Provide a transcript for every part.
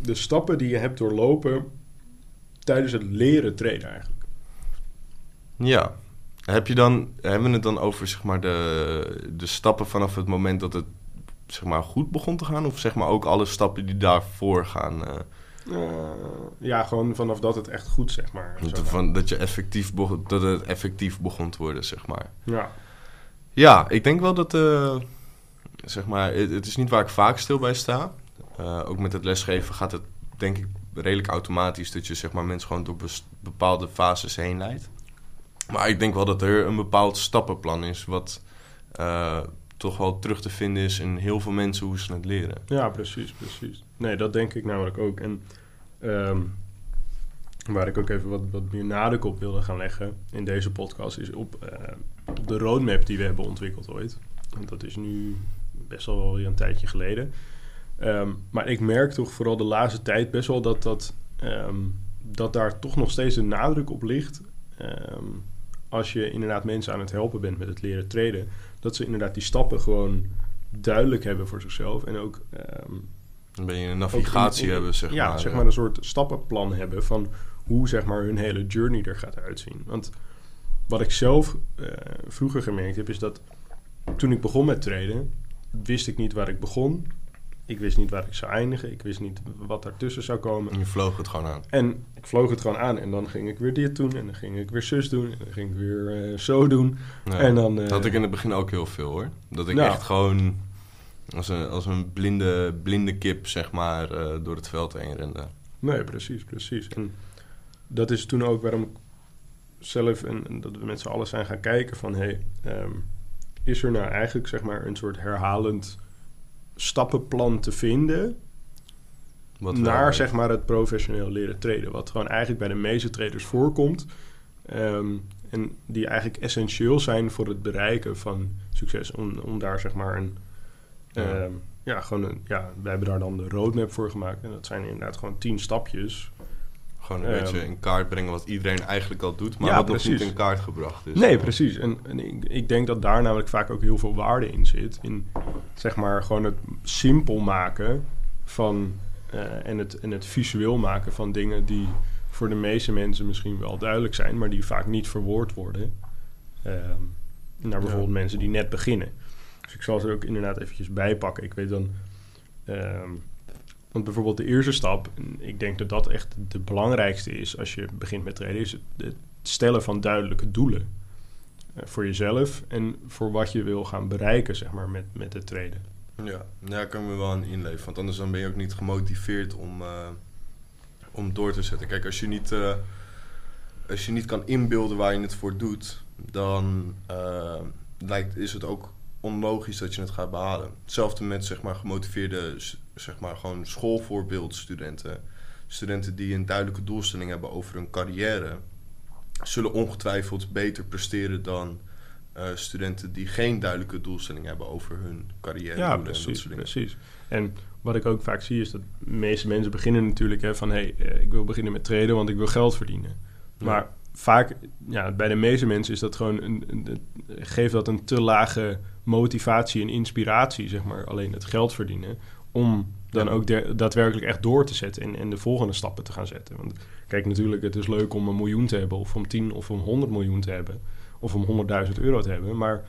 de stappen die je hebt doorlopen tijdens het leren traden eigenlijk? Ja. Heb je dan, hebben we het dan over zeg maar, de, de stappen vanaf het moment dat het zeg maar, goed begon te gaan? Of zeg maar ook alle stappen die daarvoor gaan? eh, Eh, ja, gewoon vanaf dat het echt goed, zeg maar. dat, van, dat, je effectief begon, dat het effectief begon te worden, zeg maar. Ja, Ja, ik denk wel dat, eh, zeg maar, het, het is niet waar ik vaak stil bij sta. Eh, ook met het lesgeven gaat het, denk ik, redelijk automatisch dat je, zeg maar, mensen gewoon door bepaalde fases heen leidt. Maar ik denk wel dat er een bepaald stappenplan is, wat eh, toch wel terug te vinden is in heel veel mensen hoe ze het leren. ja, precies, precies. Nee, dat denk ik namelijk ook. En ehm, waar ik ook even wat, wat meer nadruk op wilde gaan leggen in deze podcast... is op, eh, op de roadmap die we hebben ontwikkeld ooit. Want dat is nu best wel weer een tijdje geleden. Ehm, maar ik merk toch vooral de laatste tijd best wel dat, dat, ehm, dat daar toch nog steeds een nadruk op ligt... Ehm, als je inderdaad mensen aan het helpen bent met het leren traden... dat ze inderdaad die stappen gewoon duidelijk hebben voor zichzelf. En ook Dan ben je een navigatie ook in- in- hebben, zeg ja, maar. zeg maar een soort stappenplan hebben van hoe zeg maar hun hele journey er gaat uitzien. Want wat ik zelf eh, vroeger gemerkt heb, is dat toen ik begon met traden, wist ik niet waar ik begon. Ik wist niet waar ik zou eindigen. Ik wist niet wat daartussen zou komen. En je vloog het gewoon aan. En ik vloog het gewoon aan en dan ging ik weer dit doen en dan ging ik weer zus doen en dan ging ik weer eh, zo doen. Ja. En dan, eh, dat had ik in het begin ook heel veel hoor. Dat ik Nou. echt gewoon als een, als een blinde, blinde kip, zeg maar, eh, door het veld heen rende. Nee, precies, precies. En dat is toen ook waarom ik zelf en, en dat we met z'n allen zijn gaan kijken van... Hey, ehm, is er nou eigenlijk zeg maar een soort herhalend stappenplan te vinden... Wat naar wel- zeg maar het professioneel leren traden. Wat gewoon eigenlijk bij de meeste traders voorkomt. Ehm, en die eigenlijk essentieel zijn voor het bereiken van succes. Om, om daar zeg maar een... Ja. ehm, ja, gewoon een, ja, wij hebben daar dan de roadmap voor gemaakt. En dat zijn inderdaad gewoon tien stapjes. Gewoon een Ehm. beetje in kaart brengen wat iedereen eigenlijk al doet, maar Ja, wat nog precies. niet in kaart gebracht is. Nee, precies. En, en ik, ik denk dat daar namelijk vaak ook heel veel waarde in zit. In zeg maar gewoon het simpel maken van eh, en, het, en het visueel maken van dingen die voor de meeste mensen misschien wel duidelijk zijn, maar die vaak niet verwoord worden. Ehm, naar bijvoorbeeld mensen die net beginnen. Dus ik zal ze ook inderdaad eventjes bijpakken. Ik weet dan. ehm, want bijvoorbeeld de eerste stap, ik denk dat dat echt de belangrijkste is als je begint met traden, is het, stellen van duidelijke doelen. Eh, voor jezelf en voor wat je wil gaan bereiken, zeg maar, met, met het traden. Ja, ik kan me wel aan inleven, want anders dan ben je ook niet gemotiveerd om, eh, om door te zetten. Kijk, als je, niet, eh, als je niet kan inbeelden waar je het voor doet, dan lijkt, is het ook onlogisch dat je het gaat behalen. Hetzelfde met zeg maar, gemotiveerde, zeg maar, gewoon schoolvoorbeeldstudenten. Studenten die een duidelijke doelstelling hebben over hun carrière, zullen ongetwijfeld beter presteren dan eh, studenten die geen duidelijke doelstelling hebben over hun carrière. Ja, doelen en dat precies, soort precies. En wat ik ook vaak zie is dat de meeste mensen beginnen natuurlijk hè, van... hé, hey, eh, ik wil beginnen met traden, want ik wil geld verdienen. Ja. Maar vaak, ja, bij de meeste mensen is dat gewoon... Een, een, een- geeft dat een te lage motivatie en inspiratie, zeg maar. Alleen het geld verdienen. Om dan Ja. ook de- daadwerkelijk echt door te zetten en, en de volgende stappen te gaan zetten. Want kijk, natuurlijk, het is leuk om een miljoen te hebben... of om 10 of om 100 miljoen te hebben... of om 100.000 euro te hebben, maar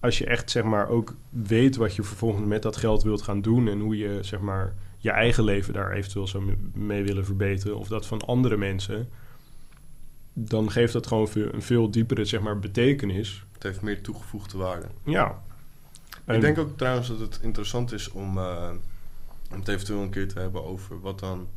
als je echt zeg maar ook weet wat je vervolgens met dat geld wilt gaan doen en hoe je zeg maar je eigen leven daar eventueel zou me- mee willen verbeteren of dat van andere mensen, dan geeft dat gewoon veel, een veel diepere zeg maar betekenis. Het heeft meer toegevoegde waarde. Ja. En- Ik denk ook trouwens dat het interessant is om, eh, om het eventueel een keer te hebben over wat dan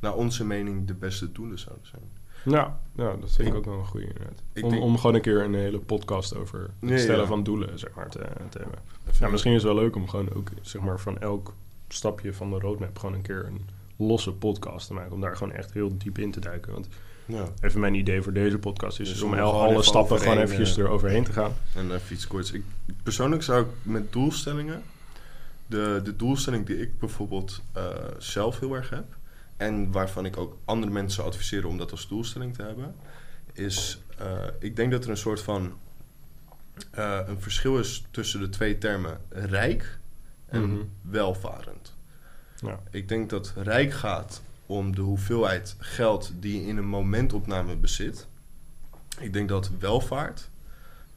naar onze mening de beste doelen zouden zijn. Ja, ja, dat vind ik Ik- ook wel een goede inderdaad. Om, denk- om gewoon een keer een hele podcast over het Nee, stellen ja. van doelen zeg maar te, te hebben. Ja, misschien is het wel leuk om gewoon ook zeg maar van elk stapje van de roadmap gewoon een keer een losse podcast te maken. Om daar gewoon echt heel diep in te duiken. Want Ja. even mijn idee voor deze podcast is Dus dus om alle stappen gewoon eventjes eh, eroverheen te gaan. En even iets korts. Ik, persoonlijk zou ik met doelstellingen... De, de doelstelling die ik bijvoorbeeld eh, zelf heel erg heb... en waarvan ik ook andere mensen zou adviseren om dat als doelstelling te hebben... is, eh, ik denk dat er een soort van... een verschil is tussen de twee termen rijk en Mhm. welvarend. Ja. Ik denk dat rijk gaat om de hoeveelheid geld die je in een momentopname bezit. Ik denk dat welvaart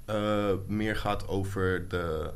eh, meer gaat over de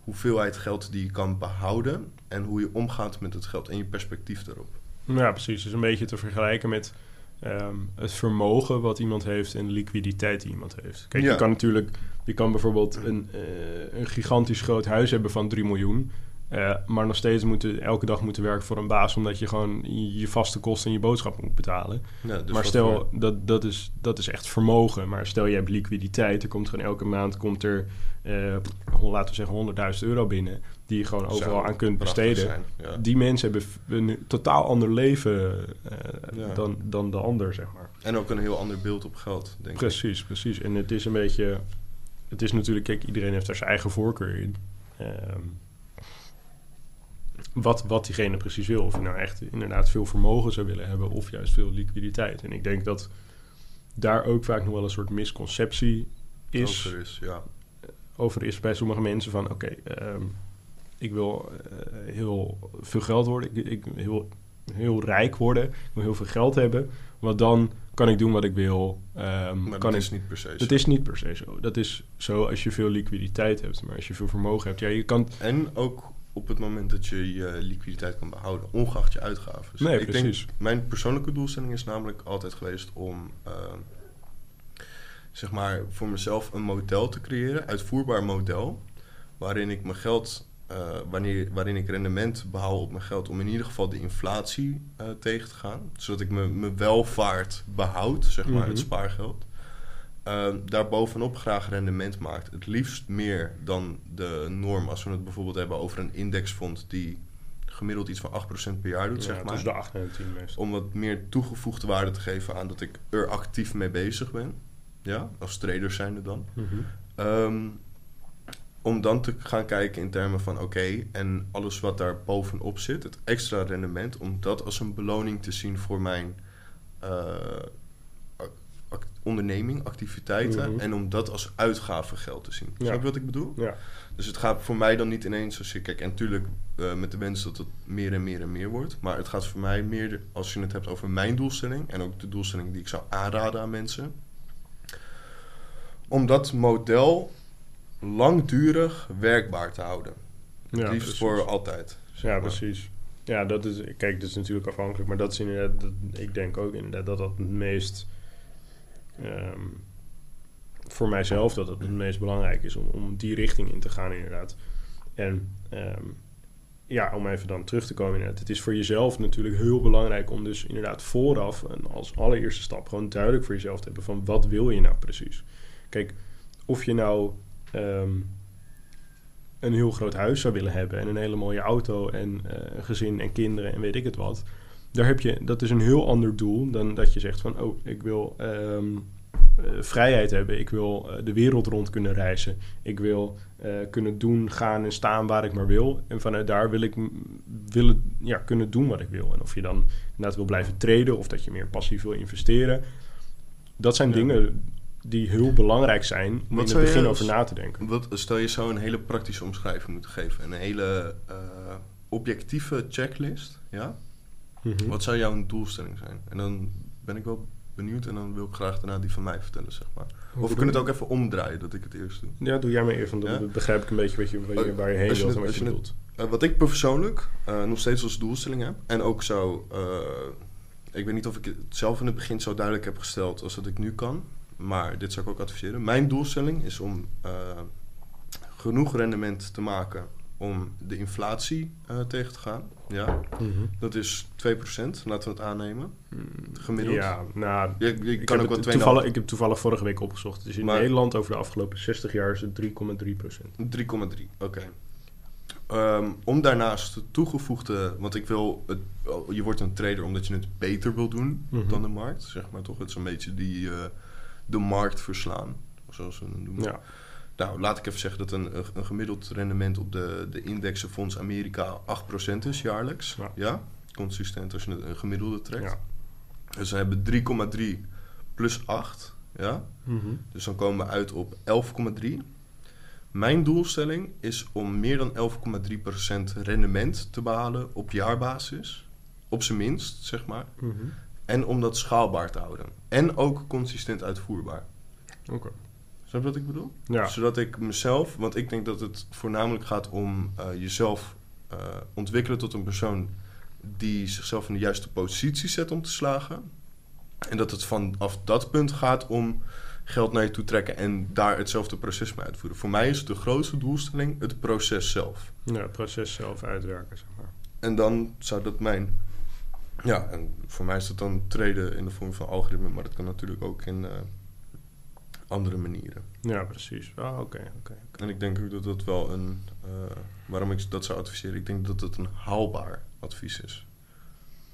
hoeveelheid geld die je kan behouden en hoe je omgaat met het geld en je perspectief daarop. Ja, precies. Dus een beetje te vergelijken met ehm, het vermogen wat iemand heeft en de liquiditeit die iemand heeft. Kijk, Ja. je kan natuurlijk, je kan bijvoorbeeld een, eh, een gigantisch groot huis hebben van 3 miljoen. Eh, maar nog steeds moeten, elke dag moeten werken voor een baas, omdat je gewoon je, vaste kosten en je boodschap moet betalen. Ja, dus maar stel, voor- dat, dat, is, dat is echt vermogen. Maar stel je hebt liquiditeit, er komt gewoon elke maand komt er, eh, laten we zeggen, 100.000 euro binnen, die je gewoon overal zou aan kunt besteden zijn, ja. die mensen hebben een totaal ander leven eh, Ja. dan, dan de ander, zeg maar. En ook een heel ander beeld op geld, denk ik. Precies, precies. En het is een beetje... Het is natuurlijk... Kijk, iedereen heeft daar zijn eigen voorkeur in. Ehm, wat, wat diegene precies wil. Of je nou echt inderdaad veel vermogen zou willen hebben... of juist veel liquiditeit. En ik denk dat daar ook vaak nog wel een soort misconceptie is Over is ja. over is bij sommige mensen van... oké, ehm, ik wil eh, heel veel geld worden. Ik, ik wil heel, heel rijk worden. Ik wil heel veel geld hebben. Want dan kan ik doen wat ik wil. Ehm, Maar kan dat is niet per se zo. dat is niet per se zo. Dat is zo als je veel liquiditeit hebt. Maar als je veel vermogen hebt... Ja, je kan... En ook op het moment dat je je liquiditeit kan behouden, ongeacht je uitgaven. Nee, ik precies. Denk, mijn persoonlijke doelstelling is namelijk altijd geweest om, eh, zeg maar, voor mezelf een model te creëren, uitvoerbaar model, waarin ik mijn geld, eh, wanneer, waarin ik rendement behaal op mijn geld, om in ieder geval de inflatie eh, tegen te gaan, zodat ik mijn welvaart behoud, zeg maar, Mhm. het spaargeld. Uh, daarbovenop graag rendement maakt. Het liefst meer dan de norm. Als we het bijvoorbeeld hebben over een indexfonds die gemiddeld iets van 8% per jaar doet, Ja, zeg maar. tussen de 8 en de 10 meestal. Om wat meer toegevoegde waarde te geven aan dat ik er actief mee bezig ben. Ja, als trader zijnde dan. Mhm. Ehm, om dan te gaan kijken in termen van oké, en alles wat daar bovenop zit, het extra rendement, om dat als een beloning te zien voor mijn eh, onderneming, activiteiten, Mhm. en om dat als uitgavengeld te zien. Ja. Snap je wat ik bedoel? Ja. Dus het gaat voor mij dan niet ineens als je kijk, en natuurlijk eh, met de wens dat het meer en meer en meer wordt, maar het gaat voor mij meer, als je het hebt over mijn doelstelling en ook de doelstelling die ik zou aanraden aan mensen, om dat model langdurig werkbaar te houden. Ja, liefst precies. voor altijd. zeg Ja, precies. Ja, dat is, kijk, dat is natuurlijk afhankelijk, maar dat is inderdaad, dat, ik denk ook inderdaad dat dat het meest, ehm, voor mijzelf, dat het het meest belangrijk is om, om die richting in te gaan, inderdaad. En ehm, ja, om even dan terug te komen, inderdaad, het is voor jezelf natuurlijk heel belangrijk om dus inderdaad vooraf en als allereerste stap gewoon duidelijk voor jezelf te hebben van wat wil je nou precies. Kijk, of je nou ehm, een heel groot huis zou willen hebben en een hele mooie auto en eh, een gezin en kinderen en weet ik het wat. Daar heb je, dat is een heel ander doel dan dat je zegt van, oh, ik wil vrijheid hebben. Ik wil eh, de wereld rond kunnen reizen. Ik wil eh, kunnen doen, gaan en staan waar ik maar wil. En vanuit daar wil ik willen, ja, kunnen doen wat ik wil. En of je dan inderdaad wil blijven traden of dat je meer passief wil investeren. Dat zijn Ja. dingen die heel belangrijk zijn om in het begin als- over na te denken. Wat, stel je zou een hele praktische omschrijving moeten geven, een hele eh, objectieve checklist, ja? Mhm. Wat zou jouw doelstelling zijn? En dan ben ik wel benieuwd en dan wil ik graag daarna die van mij vertellen, zeg maar. Of we kunnen het ook even omdraaien, dat ik het eerst doe. Ja, doe jij maar even, dan Ja? begrijp ik een beetje wat je, waar, je, waar je heen wilt het- en wat je je bedoelt. Eh, wat ik persoonlijk eh, nog steeds als doelstelling heb, en ook zou, eh, ik weet niet of ik het zelf in het begin zo duidelijk heb gesteld als dat ik nu kan, maar dit zou ik ook adviseren. Mijn doelstelling is om genoeg rendement te maken om de inflatie eh, tegen te gaan. Ja, dat is 2%, laten we het aannemen. Gemiddeld. Ja, nou, Je, je ik, kan heb ook wel het 2,5 toevallig, ik heb toevallig vorige week opgezocht. Dus in Maar- Nederland over de afgelopen 60 jaar is het 3,3 procent. 3,3, oké. Ehm, om daarnaast de toegevoegde, want ik wil, het, oh, je wordt een trader omdat je het beter wil doen Mhm. dan de markt, zeg maar toch? Het is een beetje die eh, de markt verslaan, zoals we het noemen. Ja. Nou, laat ik even zeggen dat een, een gemiddeld rendement op de, de indexenfonds Amerika 8% is jaarlijks. Ja. Ja. consistent als je het een gemiddelde trekt. Ja. Dus we hebben 3,3 plus 8, ja. Mhm. Dus dan komen we uit op 11,3. Mijn doelstelling is om meer dan 11,3% rendement te behalen op jaarbasis. Op zijn minst, zeg maar. Mhm. En om dat schaalbaar te houden. En ook consistent uitvoerbaar. Oké. Snap je wat ik bedoel? Ja. Zodat ik mezelf, want ik denk dat het voornamelijk gaat om eh, jezelf eh, ontwikkelen tot een persoon die zichzelf in de juiste positie zet om te slagen. En dat het vanaf dat punt gaat om geld naar je toe trekken en daar hetzelfde proces mee uitvoeren. Voor mij is de grootste doelstelling het proces zelf. ja, het proces zelf uitwerken, zeg maar. En dan zou dat mijn. Ja, en voor mij is dat dan treden in de vorm van algoritme, maar dat kan natuurlijk ook in eh, andere manieren. Ja, precies. Ah, oké, oké. En ik denk ook dat dat wel een. eh, waarom ik dat zou adviseren, ik denk dat het een haalbaar advies is.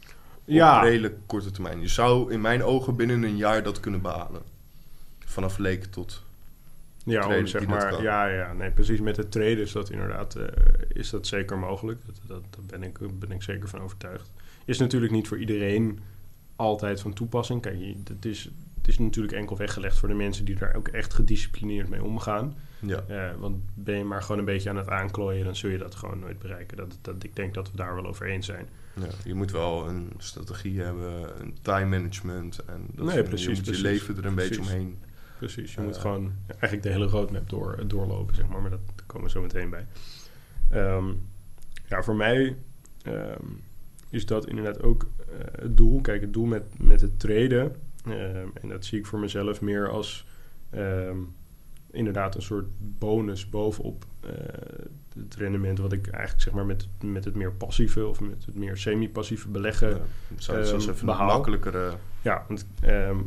Op Ja, redelijk korte termijn. Je zou in mijn ogen binnen een jaar dat kunnen behalen. Vanaf leek tot. ja, om, zeg dat maar, ja, ja, nee, precies. Met het traden is dat inderdaad, eh, is dat zeker mogelijk. Dat, dat, daar ben ik, ben ik zeker van overtuigd. Is natuurlijk niet voor iedereen altijd van toepassing. Kijk, het is, het is natuurlijk enkel weggelegd voor de mensen die daar ook echt gedisciplineerd mee omgaan. Ja, Eh, want ben je maar gewoon een beetje aan het aanklooien, dan zul je dat gewoon nooit bereiken. Dat, dat, ik denk dat we daar wel over eens zijn. ja, je moet wel een strategie hebben, een time management. En dat Nee, precies, Je moet precies, je leven er een beetje omheen. Precies, je Eh. moet gewoon eigenlijk de hele roadmap door, doorlopen, zeg maar. Maar dat komen we zo meteen bij. Ehm, ja, voor mij ehm, is dat inderdaad ook eh, het doel. Kijk, het doel met, met het traden, ehm, en dat zie ik voor mezelf meer als ehm, inderdaad een soort bonus bovenop eh, het rendement... wat ik eigenlijk zeg maar met, met het meer passieve of met het meer semi-passieve beleggen... Ja, zou ehm, even behaal. een makkelijkere. Ja, want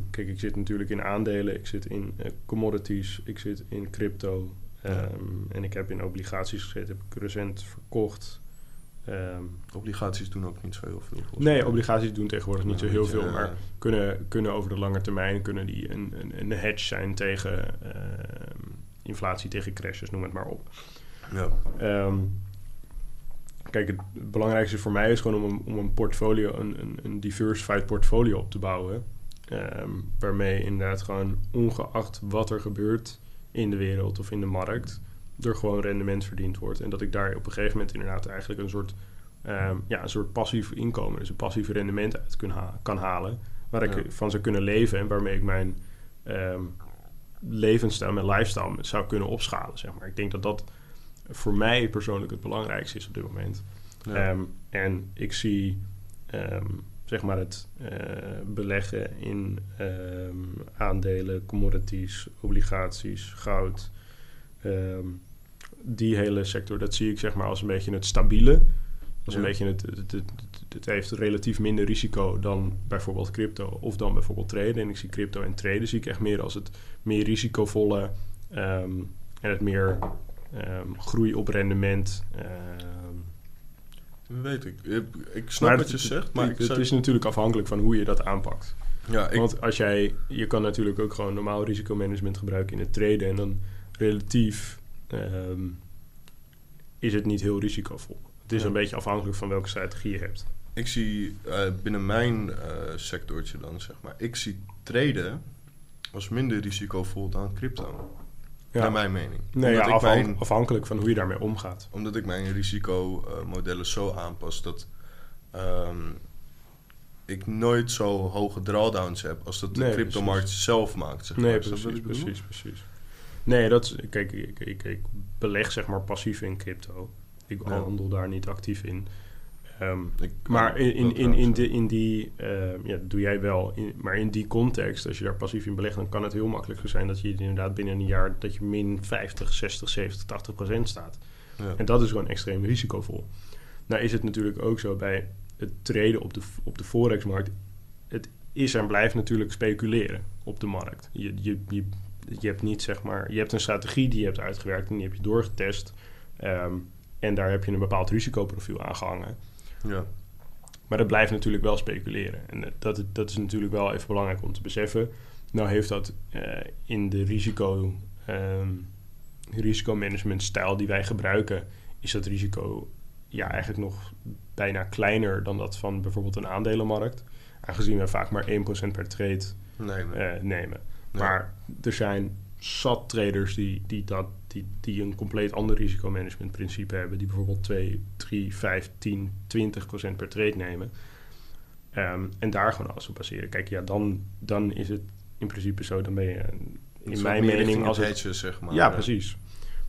kijk, ik zit natuurlijk in aandelen, ik zit in eh, commodities, ik zit in crypto Ja. en ik heb in obligaties gezeten, heb ik recent verkocht. Ehm, Obligaties doen ook niet zo heel veel. nee, obligaties doen tegenwoordig niet zo heel veel, Ja, maar kunnen, kunnen over de lange termijn kunnen die een, een, een hedge zijn tegen ehm, inflatie, tegen crashes, noem het maar op. Ja, Ehm, kijk, het belangrijkste voor mij is gewoon om een, om een portfolio, een, een, een diversified portfolio op te bouwen. Ehm, waarmee inderdaad gewoon ongeacht wat er gebeurt in de wereld of in de markt, er gewoon rendement verdiend wordt. En dat ik daar op een gegeven moment inderdaad eigenlijk een soort, ehm, ja, een soort passief inkomen, dus een passief rendement uit kun ha- kan halen. Waar ik Ja. van zou kunnen leven en waarmee ik mijn ehm levensstijl, mijn lifestyle zou kunnen opschalen. Zeg maar. Ik denk dat dat voor mij persoonlijk het belangrijkste is op dit moment. ja. Ehm, en ik zie zeg maar het eh, beleggen in aandelen, commodities, obligaties, goud. Die hele sector, dat zie ik zeg maar als een beetje het stabiele. Als een Ja. beetje het, het, het, het, het heeft relatief minder risico dan bijvoorbeeld crypto of dan bijvoorbeeld traden. En ik zie crypto en traden zie ik echt meer als het meer risicovolle ehm, en het meer ehm, groei op rendement. ehm, weet ik. Ik, snap wat je het- zegt, maar het, ik zou- is natuurlijk afhankelijk van hoe je dat aanpakt. ja, ik, Want als jij, je kan natuurlijk ook gewoon normaal risicomanagement gebruiken in het traden en dan relatief ehm, is het niet heel risicovol. Het is Ja. een beetje afhankelijk van welke strategie je hebt. ik zie eh, binnen mijn eh, sectortje dan, zeg maar, ik zie traden als minder risicovol dan crypto. Ja. Naar mijn mening. Nee, ja, mijn- afhankelijk van hoe je daarmee omgaat. Omdat ik mijn risicomodellen zo aanpas dat ehm, ik nooit zo hoge drawdowns heb als dat de Nee, cryptomarkt precies. zelf maakt. Zeg Nee, maar. Precies, precies, precies. Nee, dat is, kijk, ik, ik, ik beleg zeg maar passief in crypto. Ik Ja. handel daar niet actief in. Ehm, Ik- maar in, in, in, de, in die, ehm, ja, dat doe jij wel. In, maar in die context, als je daar passief in belegt, dan kan het heel makkelijk zo zijn dat je inderdaad binnen een jaar dat je min 50, 60, 70, 80 procent staat. Ja. En dat is gewoon extreem risicovol. Nou is het natuurlijk ook zo bij het treden op de, op de forexmarkt. Het is en blijft natuurlijk speculeren op de markt. Je, je, je, je hebt niet zeg maar, je hebt een strategie die je hebt uitgewerkt en die heb je doorgetest. Ehm, En daar heb je een bepaald risicoprofiel aan gehangen. Ja. Maar dat blijft natuurlijk wel speculeren. En dat, dat is natuurlijk wel even belangrijk om te beseffen. Nou heeft dat eh, in de risico, ehm risicomanagementstijl die wij gebruiken, is dat risico ja, eigenlijk nog bijna kleiner dan dat van bijvoorbeeld een aandelenmarkt. Aangezien we vaak maar 1% per trade nee. eh, nemen. Maar er zijn zat traders die, die, dat, die, die een compleet ander risicomanagementprincipe hebben. Die bijvoorbeeld 2, 3, 5, 10, 20 procent per trade nemen. Ehm, en daar gewoon alles op baseren. Kijk, ja, dan, dan is het in principe zo. Dan ben je, in mijn mening, als het hedgen, zeg maar. ja, precies.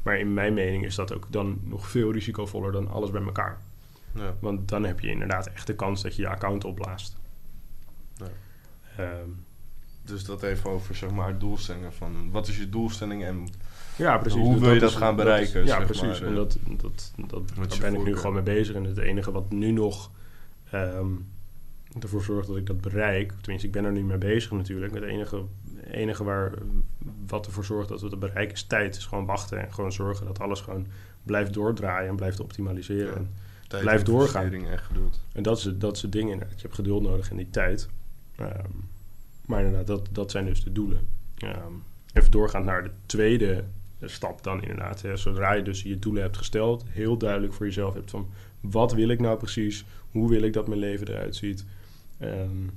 Maar in mijn mening is dat ook dan nog veel risicovoller dan alles bij elkaar. Ja. Want dan heb je inderdaad echt de kans dat je je account opblaast. Ja. Ehm, Dus dat even over zeg maar doelstellingen van wat is je doelstelling en Ja, precies. Hoe Dus wil je dat is- gaan is- bereiken, ja, zeg precies. maar, en eh, dat, dat, dat, daar ben ik nu gewoon mee bezig. En het enige wat nu nog ehm, ervoor zorgt dat ik dat bereik... tenminste, ik ben er nu mee bezig natuurlijk. Het enige, enige waar, wat ervoor zorgt dat we dat bereiken is tijd. is gewoon wachten en gewoon zorgen dat alles gewoon blijft doordraaien... en blijft optimaliseren. Ja. En, tijd, Blijf doorgaan. en dat is, het- dat is het ding inderdaad. Je hebt geduld nodig en die tijd. Ehm, maar inderdaad, dat, dat zijn dus de doelen. Ehm, even doorgaan naar de tweede stap dan inderdaad. Hè. Zodra je dus je doelen hebt gesteld, heel duidelijk voor jezelf hebt van... wat wil ik nou precies? Hoe wil ik dat mijn leven eruit ziet? Ehm,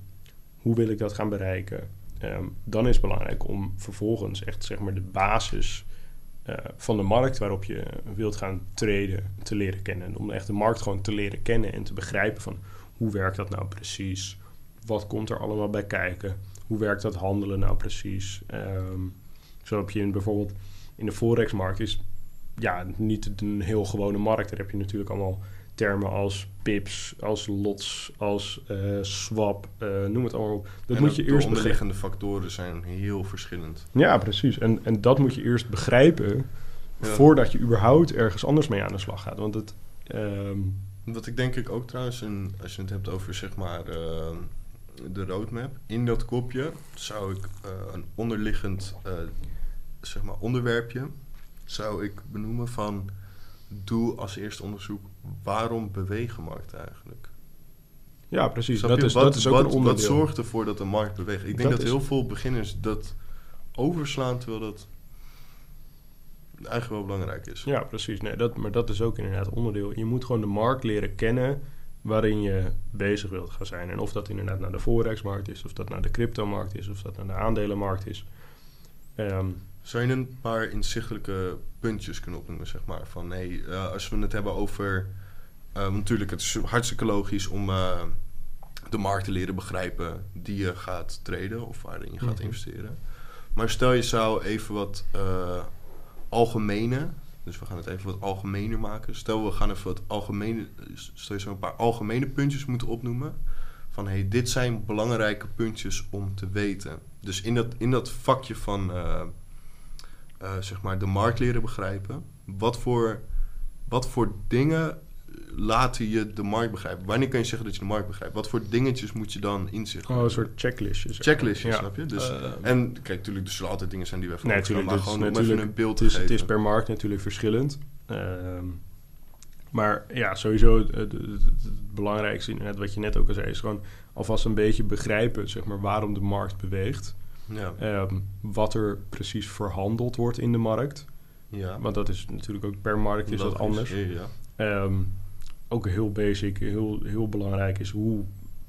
hoe wil ik dat gaan bereiken? Ehm, dan is het belangrijk om vervolgens echt zeg maar de basis eh, van de markt waarop je wilt gaan treden te leren kennen. En om echt de markt gewoon te leren kennen en te begrijpen van hoe werkt dat nou precies? Wat komt er allemaal bij kijken? Hoe werkt dat handelen nou precies? Ehm, zo heb je in, bijvoorbeeld in de forexmarkt is ja niet een heel gewone markt. Daar heb je natuurlijk allemaal termen als pips, als lots, als eh, swap, eh, noem het allemaal op. Dat En moet je de eerst onderliggende factoren zijn heel verschillend. Ja, precies. En, en dat moet je eerst begrijpen Ja. voordat je überhaupt ergens anders mee aan de slag gaat. Want het, ehm, Wat ik denk ik ook trouwens, als je het hebt over zeg maar eh, de roadmap, in dat kopje zou ik eh, een onderliggend eh, zeg maar onderwerpje zou ik benoemen van doe als eerste onderzoek waarom bewegen markten eigenlijk. ja, precies. Dat is, wat, dat is ook wat, een onderdeel. Wat zorgt ervoor dat de markt beweegt? Ik denk Dat dat, heel veel beginners dat overslaan terwijl dat eigenlijk wel belangrijk is. Ja, precies. Nee, dat, maar dat is ook inderdaad onderdeel. Je moet gewoon de markt leren kennen waarin je bezig wilt gaan zijn. En of dat inderdaad naar de forexmarkt is, of dat naar de cryptomarkt is, of dat naar de aandelenmarkt is. Ehm, Zou je een paar inzichtelijke puntjes kunnen opnoemen, zeg maar? Van hey, eh, als we het hebben over. eh, natuurlijk, het is hartstikke logisch om eh, de markt te leren begrijpen die je gaat traden of waarin je gaat Mhm. investeren. Maar stel je zou even wat algemene, dus we gaan het even wat algemener maken. Stel we gaan even wat algemene, stel je zou een paar algemene puntjes moeten opnoemen. Van hey, dit zijn belangrijke puntjes om te weten. Dus in dat, in dat vakje van eh, eh, zeg maar de markt leren begrijpen. Wat voor, wat voor dingen laten je de markt begrijpen? Wanneer kan je zeggen dat je de markt begrijpt? Wat voor dingetjes moet je dan inzicht oh, een soort checklistjes. checklistjes, Ja. snap je? Dus, Eh, en kijk, natuurlijk, er zullen altijd dingen zijn die we even Nee, natuurlijk. maar gewoon om even natuurlijk- een beeld het, te is, het is geven. per markt natuurlijk verschillend. Ehm, maar ja, sowieso het, het- het- het belangrijkste, inderdaad, wat je net ook al zei, is gewoon alvast een beetje begrijpen zeg maar, waarom de markt beweegt. Ja, Ehm, wat er precies verhandeld wordt in de markt. ja. Want dat is natuurlijk ook per markt is dat anders. Ja, ja. Ehm, ook heel basic, heel, heel belangrijk is hoe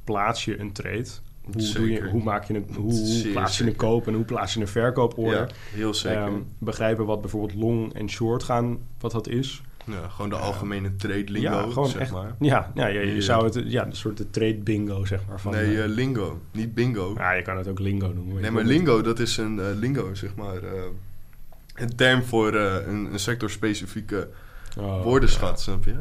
plaats je een trade. Hoe, doe je, Zeker. hoe, maak je een, hoe, plaats je een koop en hoe plaats je een verkooporder. Ja, heel zeker. Ehm, begrijpen wat bijvoorbeeld long en short gaan, wat dat is. ja, gewoon de algemene trade lingo, ja, gewoon zeg echt. maar. Ja, ja, je, zou het, ja, een soort de trade bingo, zeg maar. Van, nee, eh, eh, lingo, niet bingo. ja, je kan het ook lingo noemen. Nee, maar lingo, dat is een eh, lingo, zeg maar. een term voor een, een sectorspecifieke Oh, woordenschat, snap je?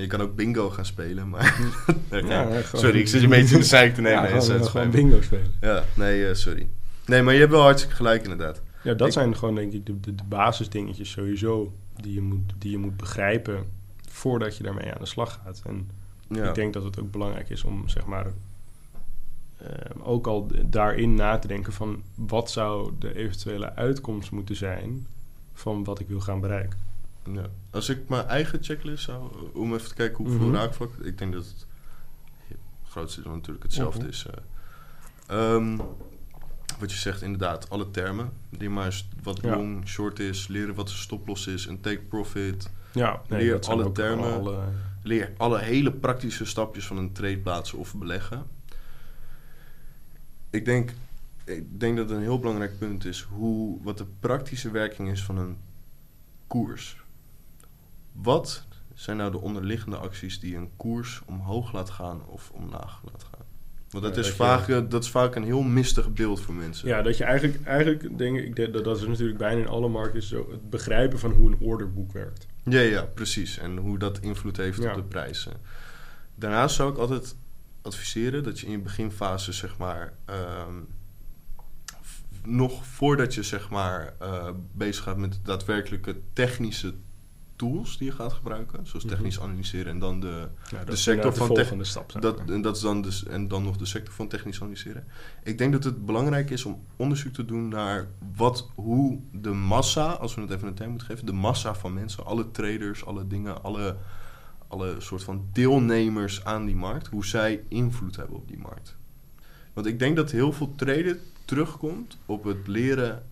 Je kan ook bingo gaan spelen, maar... nee, Ja, nee. sorry, ik zit je een beetje in de zeik te nemen. Ja, gewoon, bingo spelen. Ja, nee, eh, sorry. Nee, maar je hebt wel hartstikke gelijk inderdaad. Ja, dat Ik- zijn gewoon denk ik de, de, de basisdingetjes sowieso die je, moet, die je moet begrijpen voordat je daarmee aan de slag gaat. En Ja, ik denk dat het ook belangrijk is om zeg maar eh, ook al daarin na te denken van wat zou de eventuele uitkomst moeten zijn van wat ik wil gaan bereiken. Ja. Als ik mijn eigen checklist zou, om even te kijken hoeveel raakvlakken, ik denk dat het grootste deel natuurlijk hetzelfde Mhm. is. eh. Ehm, wat je zegt, inderdaad, alle termen. Die maar eens wat Ja. long, short is, leren wat de stoploss is, een take profit. Ja, Leer dat zijn alle termen. alle- Leer alle hele praktische stapjes van een trade plaatsen of beleggen. Ik denk, ik denk dat een heel belangrijk punt is hoe, wat de praktische werking is van een koers. Wat zijn nou de onderliggende acties die een koers omhoog laat gaan of omlaag laat gaan? Want dat, Ja, is, dat vaak, eh, dat is vaak een heel mistig beeld voor mensen. Ja, dat je eigenlijk, eigenlijk denk ik, dat, dat is natuurlijk bijna in alle markten zo, het begrijpen van hoe een orderboek werkt. Ja, ja, precies. En hoe dat invloed heeft Ja. op de prijzen. Daarnaast zou ik altijd adviseren dat je in je beginfase, zeg maar, ehm, nog voordat je zeg maar eh, bezig gaat met de daadwerkelijke technische tools die je gaat gebruiken, zoals Mhm. technisch analyseren en dan de, Ja, de sector van de tech- volgende stap. zeg dat, en dat is dan dus en dan nog de sector van technisch analyseren. Ik denk dat het belangrijk is om onderzoek te doen naar wat, hoe de massa, als we het even een term moeten geven, de massa van mensen, alle traders, alle dingen, alle, alle soort van deelnemers aan die markt, hoe zij invloed hebben op die markt. Want ik denk dat heel veel traden terugkomt op het leren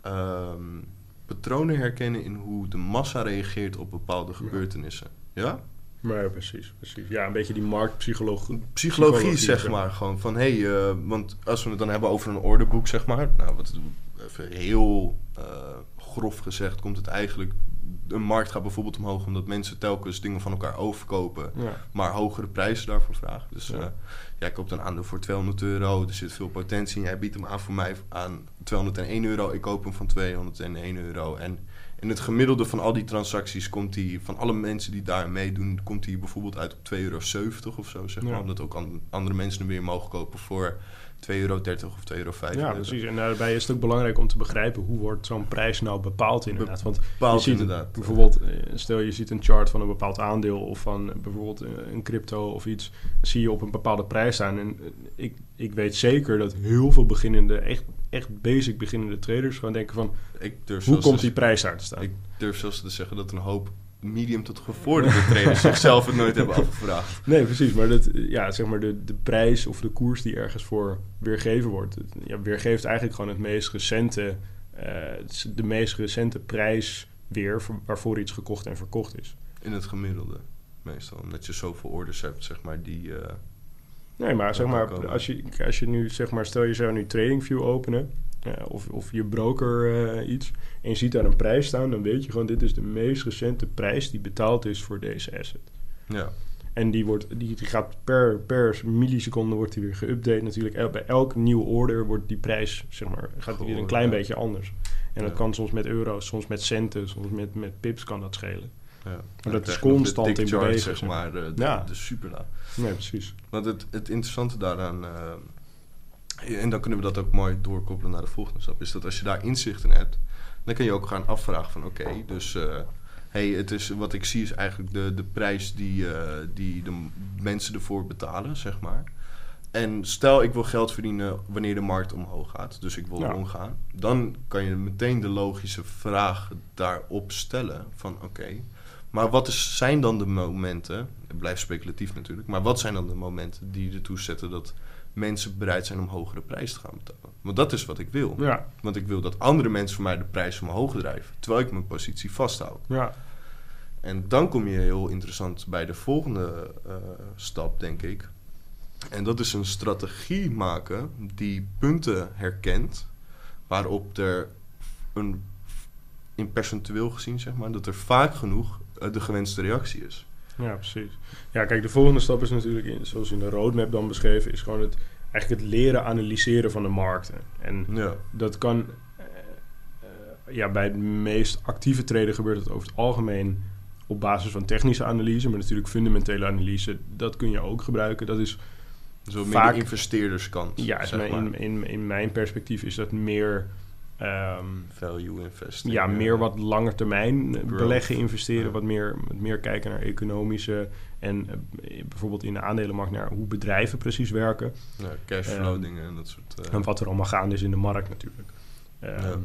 ehm, patronen herkennen in hoe de massa reageert op bepaalde gebeurtenissen. Ja? Maar ja, precies, precies. Ja, een beetje die marktpsychologie. psychologie, Psychologie, zeg zeg. maar. Gewoon van, hé, hey, eh, want als we het dan hebben over een orderboek, zeg maar. Nou, wat, even heel eh, grof gezegd, komt het eigenlijk... Een markt gaat bijvoorbeeld omhoog omdat mensen telkens dingen van elkaar overkopen. Ja, Maar hogere prijzen daarvoor vragen. Dus Ja. ja. jij koopt een aandeel voor 200 euro, er zit veel potentie in. Jij biedt hem aan voor mij aan 201 euro. Ik koop hem van 201 euro. En in het gemiddelde van al die transacties komt hij, van alle mensen die daar meedoen, komt hij bijvoorbeeld uit op 2,70 euro of zo. Zeg maar. Ja. Omdat ook an- andere mensen hem weer mogen kopen voor 2,30 euro of 2,35 euro. ja, precies. En daarbij is het ook belangrijk om te begrijpen hoe wordt zo'n prijs nou bepaald inderdaad. Want Bepaald je ziet inderdaad. bijvoorbeeld, eh, stel je ziet een chart van een bepaald aandeel of van bijvoorbeeld eh, een crypto of iets, zie je op een bepaalde prijs staan. En eh, ik, ik weet zeker dat heel veel beginnende, echt, echt basic beginnende traders gewoon denken van, Ik durf hoe komt die prijs daar te staan? Ik durf zelfs te zeggen dat een hoop medium tot gevorderde traders zichzelf het nooit hebben afgevraagd. Nee, precies. Maar, dat, ja, zeg maar de, de prijs of de koers die ergens voor weergegeven wordt, ja, weergeeft eigenlijk gewoon het meest recente, eh, de meest recente prijs weer voor- waarvoor iets gekocht en verkocht is. In het gemiddelde, meestal. Omdat je zoveel orders hebt, zeg maar, die... eh, Nee, maar zeg maar, komen. als je, als je nu, zeg maar, stel je zou nu TradingView openen, eh, of, of je broker eh, iets, en je ziet daar een prijs staan, dan weet je gewoon, dit is de meest recente prijs die betaald is voor deze asset. ja, En die, wordt, die, die gaat per, per milliseconde wordt die weer geüpdate natuurlijk. Bij elke nieuwe order wordt die prijs, zeg maar, gaat die weer een klein ja. beetje anders. En dat kan soms met euro's, soms met centen, soms met, met pips kan dat schelen. Ja. dat Dan is de constant in beweging, zeg maar, de, de, Ja. de superla. Nee, precies. Want het, het interessante daaraan... eh, en dan kunnen we dat ook mooi doorkoppelen naar de volgende stap... is dat als je daar inzicht in hebt... dan kun je ook gaan afvragen van... oké, dus... eh, hey, het is, wat ik zie is eigenlijk de, de prijs die, eh, die de mensen ervoor betalen, zeg maar. En stel ik wil geld verdienen wanneer de markt omhoog gaat, dus ik wil Ja. omgaan, dan kan je meteen de logische vraag daarop stellen van oké, maar wat is, zijn dan de momenten, het blijft speculatief natuurlijk, maar wat zijn dan de momenten die ertoe zetten dat mensen bereid zijn om hogere prijs te gaan betalen? Want dat is wat ik wil. Ja, Want ik wil dat andere mensen voor mij de prijs omhoog drijven, terwijl ik mijn positie vasthoud. ja. En dan kom je heel interessant bij de volgende eh, stap, denk ik. En dat is een strategie maken die punten herkent waarop er een, in percentueel gezien, zeg maar, dat er vaak genoeg de gewenste reactie is. Ja, precies. Ja, kijk, de volgende stap is natuurlijk, in, zoals in de roadmap dan beschreven, is gewoon het, eigenlijk het leren analyseren van de markten. En Ja, dat kan, eh, eh, ja, bij de meest actieve trader gebeurt het over het algemeen op basis van technische analyse, maar natuurlijk fundamentele analyse, dat kun je ook gebruiken. Dat is, zo meer Vaak- de investeerderskant. ja, zeg maar. in, in, in mijn perspectief is dat meer, ehm, Value investing. ja, eh, meer wat langer termijn eh, Growth. beleggen, investeren, Ja. wat meer, meer kijken naar economische en eh, bijvoorbeeld in de aandelenmarkt naar hoe bedrijven precies werken. ja, cashflow Ehm, dingen en dat soort... eh, En wat er allemaal gaande is in de markt natuurlijk. Ehm, Ja.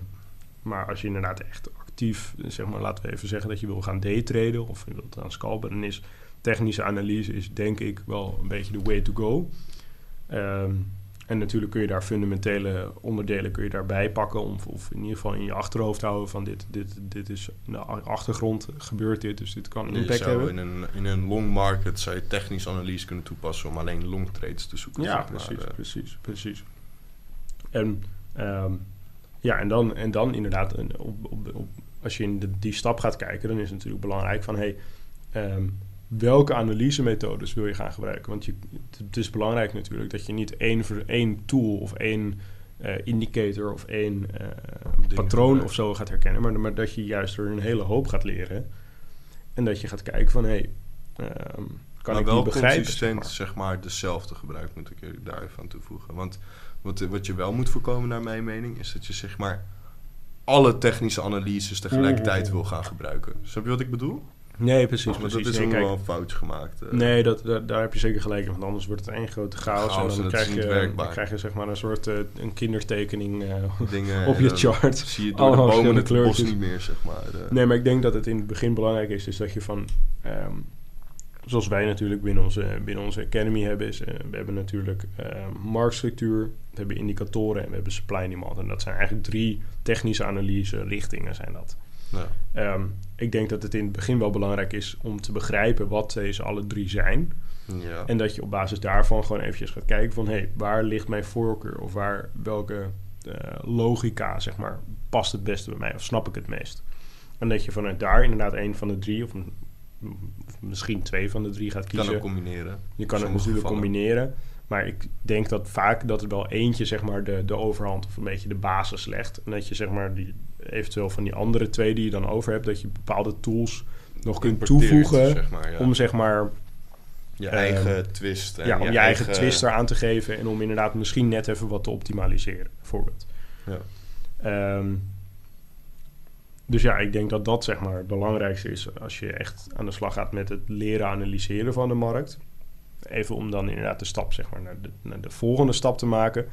Maar als je inderdaad echt actief, zeg maar, laten we even zeggen dat je wil gaan daytraden of je wilt aan scalpen, dan is technische analyse is denk ik wel een beetje de way to go. En natuurlijk kun je daar fundamentele onderdelen kun je daarbij pakken. Om, of in ieder geval in je achterhoofd houden van dit, dit, dit is in de achtergrond gebeurt dit, dus dit kan Je impact zou hebben. in een, in een long market zou je technische analyse kunnen toepassen om alleen long trades te zoeken. Ja, maar. precies, Eh, precies, precies. En, ehm, ja, en, dan, en dan inderdaad, op, op, op, als je in de, die stap gaat kijken, dan is het natuurlijk belangrijk van... Hey, ehm, welke analysemethodes wil je gaan gebruiken? Want je, het, is belangrijk natuurlijk dat je niet één, voor één tool of één eh, indicator of één eh, patroon of zo gaat herkennen, maar, maar dat je juist er een hele hoop gaat leren. En dat je gaat kijken van, hé, hey, ehm, kan ik wel die begrijpen? consistent, zeg maar? dezelfde gebruikt, moet ik er daar even aan toevoegen. Want wat, wat je wel moet voorkomen, naar mijn mening, is dat je zeg maar alle technische analyses tegelijkertijd wil gaan gebruiken. Snap je wat ik bedoel? Nee, precies, precies. dat is Nee, kijk, wel een foutje gemaakt. eh. Nee, dat, dat- daar heb je zeker gelijk in. Want anders wordt het één grote chaos. Chaos, en dan krijg, je, dan krijg je zeg maar een soort eh, een kindertekening eh, Dingen, op je chart. Zie je door Allemaal de bomen het bos niet meer, zeg maar. eh. Nee, maar ik denk dat het in het begin belangrijk is, is dat je van... ehm, zoals wij natuurlijk binnen onze, binnen onze academy hebben... Is, eh, we hebben natuurlijk ehm, marktstructuur, we hebben indicatoren en we hebben supply and demand. En dat zijn eigenlijk drie technische analyse richtingen zijn dat. Ja. Ehm, ik denk dat het in het begin wel belangrijk is om te begrijpen wat deze alle drie zijn... Ja. En dat je op basis daarvan gewoon eventjes gaat kijken van... hé, hey, waar ligt mijn voorkeur? Of waar, welke eh, logica, zeg maar, past het beste bij mij? Of snap ik het meest? En dat je vanuit daar inderdaad een van de drie... of, een- of misschien twee van de drie gaat kan kiezen. ook combineren. je kan het natuurlijk gevallen. combineren. Maar ik denk dat vaak dat er wel eentje, zeg maar, de, de overhand... of een beetje de basis legt. En dat je, zeg maar, die, eventueel van die andere twee die je dan over hebt... dat je bepaalde tools nog kunt toevoegen... Zeg maar, ja. om, zeg maar, je ehm, eigen twist. En ja, om je, eigen, twist eraan te geven en om inderdaad misschien net even wat te optimaliseren, bijvoorbeeld. Ja. Ehm, dus ja, ik denk dat dat zeg maar het belangrijkste is als je echt aan de slag gaat met het leren analyseren van de markt. Even om dan inderdaad de stap zeg maar naar de, naar de volgende stap te maken,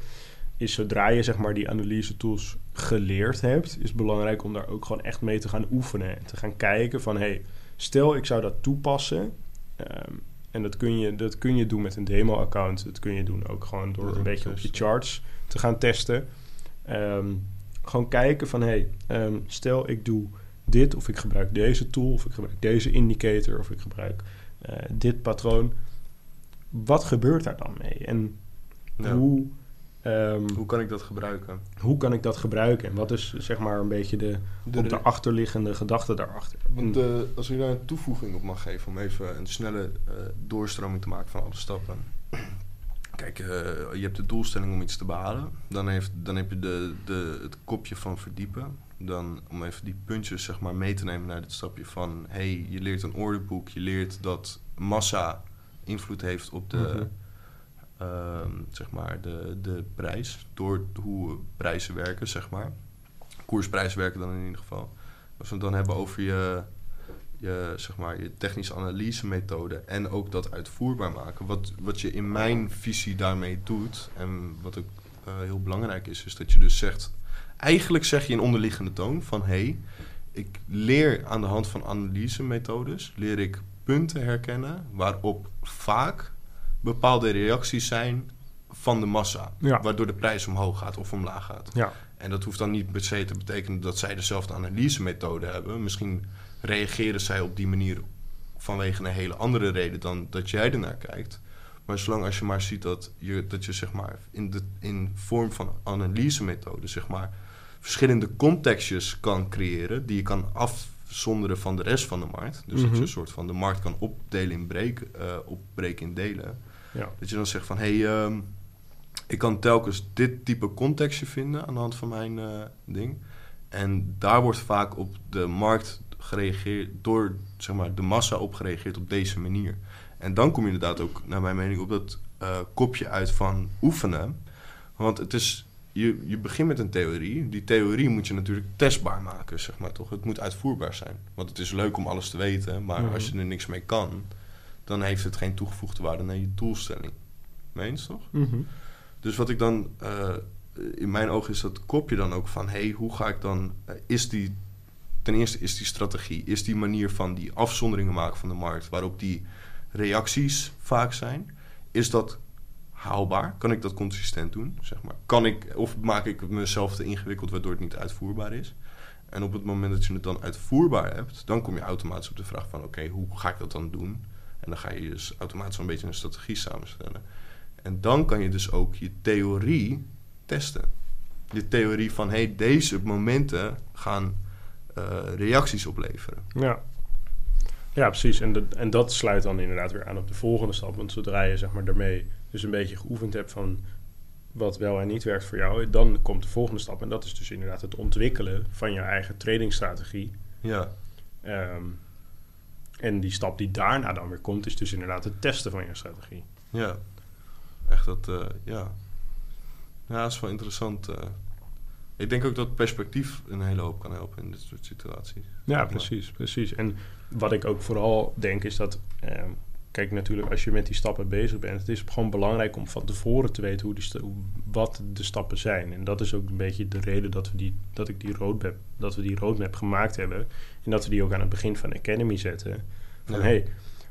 is zodra je zeg maar die analyse tools geleerd hebt, is het belangrijk om daar ook gewoon echt mee te gaan oefenen en te gaan kijken van hey, stel ik zou dat toepassen. ehm, en dat kun, je, dat kun je doen met een demo-account. Dat kun je doen ook gewoon door een beetje op je charts te gaan testen. Ehm, gewoon kijken van, hey, ehm, stel ik doe dit... of ik gebruik deze tool, of ik gebruik deze indicator... of ik gebruik eh, dit patroon. Wat gebeurt daar dan mee? En Ja. hoe, ehm, Hoe kan ik dat gebruiken? hoe kan ik dat gebruiken? En wat is zeg maar een beetje de, op de achterliggende gedachte daarachter? Want eh, als ik daar een toevoeging op mag geven om even een snelle eh, doorstroming te maken van alle stappen. Kijk, eh, je hebt de doelstelling om iets te behalen. Dan, heeft, dan heb je de, de, het kopje van verdiepen. Dan om even die puntjes zeg maar, mee te nemen naar dit stapje van... hey, je leert een orderboek, je leert dat massa invloed heeft op de, Mhm. ehm, zeg maar de, de prijs. Door hoe prijzen werken, zeg maar. Koersprijzen werken dan in ieder geval. Als we het dan hebben over je, je, zeg maar, je technische analyse methode en ook dat uitvoerbaar maken. Wat, wat je in mijn visie daarmee doet en wat ook eh, heel belangrijk is, is dat je dus zegt... Eigenlijk zeg je in onderliggende toon van... hé, hey, ik leer aan de hand van analysemethodes... leer ik punten herkennen waarop vaak bepaalde reacties zijn van de massa. Ja. Waardoor de prijs omhoog gaat of omlaag gaat. Ja, En dat hoeft dan niet per se te betekenen dat zij dezelfde analysemethode hebben. Misschien reageren zij op die manier vanwege een hele andere reden dan dat jij ernaar kijkt. Maar zolang als je maar ziet dat je, dat je zeg maar in, de, in vorm van analysemethode zeg maar verschillende contextjes kan creëren die je kan afzonderen van de rest van de markt. Dus dat Mhm. je een soort van de markt kan opdelen in breek, eh, opbreken in delen. ja. Dat je dan zegt van, hé, hey, ehm, ik kan telkens dit type contextje vinden aan de hand van mijn eh, ding. En daar wordt vaak op de markt gereageerd, door zeg maar, de massa op gereageerd op deze manier. En dan kom je inderdaad ook, naar mijn mening, op dat eh, kopje uit van oefenen. Want het is, je, je begint met een theorie. Die theorie moet je natuurlijk testbaar maken, zeg maar toch? Het moet uitvoerbaar zijn. Want het is leuk om alles te weten, maar Mhm. als je er niks mee kan, dan heeft het geen toegevoegde waarde naar je doelstelling. Meens toch? Mhm. Dus wat ik dan, eh, in mijn ogen is dat kopje dan ook van, hé, hey, hoe ga ik dan, eh, is die ten eerste is die strategie, is die manier van die afzonderingen maken van de markt, waarop die reacties vaak zijn, is dat haalbaar? Kan ik dat consistent doen? Zeg maar? kan ik, of maak ik mezelf te ingewikkeld waardoor het niet uitvoerbaar is? En op het moment dat je het dan uitvoerbaar hebt, dan kom je automatisch op de vraag van oké, hoe ga ik dat dan doen? En dan ga je dus automatisch een beetje een strategie samenstellen. En dan kan je dus ook je theorie testen. Je theorie van hey, deze momenten gaan uh, reacties opleveren. Ja. Ja, precies. En, en dat sluit dan inderdaad weer aan op de volgende stap. Want zodra je zeg maar daarmee dus een beetje geoefend hebt van wat wel en niet werkt voor jou, dan komt de volgende stap. En dat is dus inderdaad het ontwikkelen van je eigen tradingstrategie. Ja. Ehm, en die stap die daarna dan weer komt, is dus inderdaad het testen van je strategie. Ja, echt dat, uh, ja. Ja, dat is wel interessant. Uh. Ik denk ook dat perspectief een hele hoop kan helpen in dit soort situaties. Ja, precies, precies. En wat ik ook vooral denk is dat... Um, kijk, natuurlijk, als je met die stappen bezig bent... het is gewoon belangrijk om van tevoren te weten hoe die wat de stappen zijn. En dat is ook een beetje de reden dat, we die, dat, ik die roadmap, dat we die roadmap gemaakt hebben... en dat we die ook aan het begin van Academy zetten. Van, ja. hey,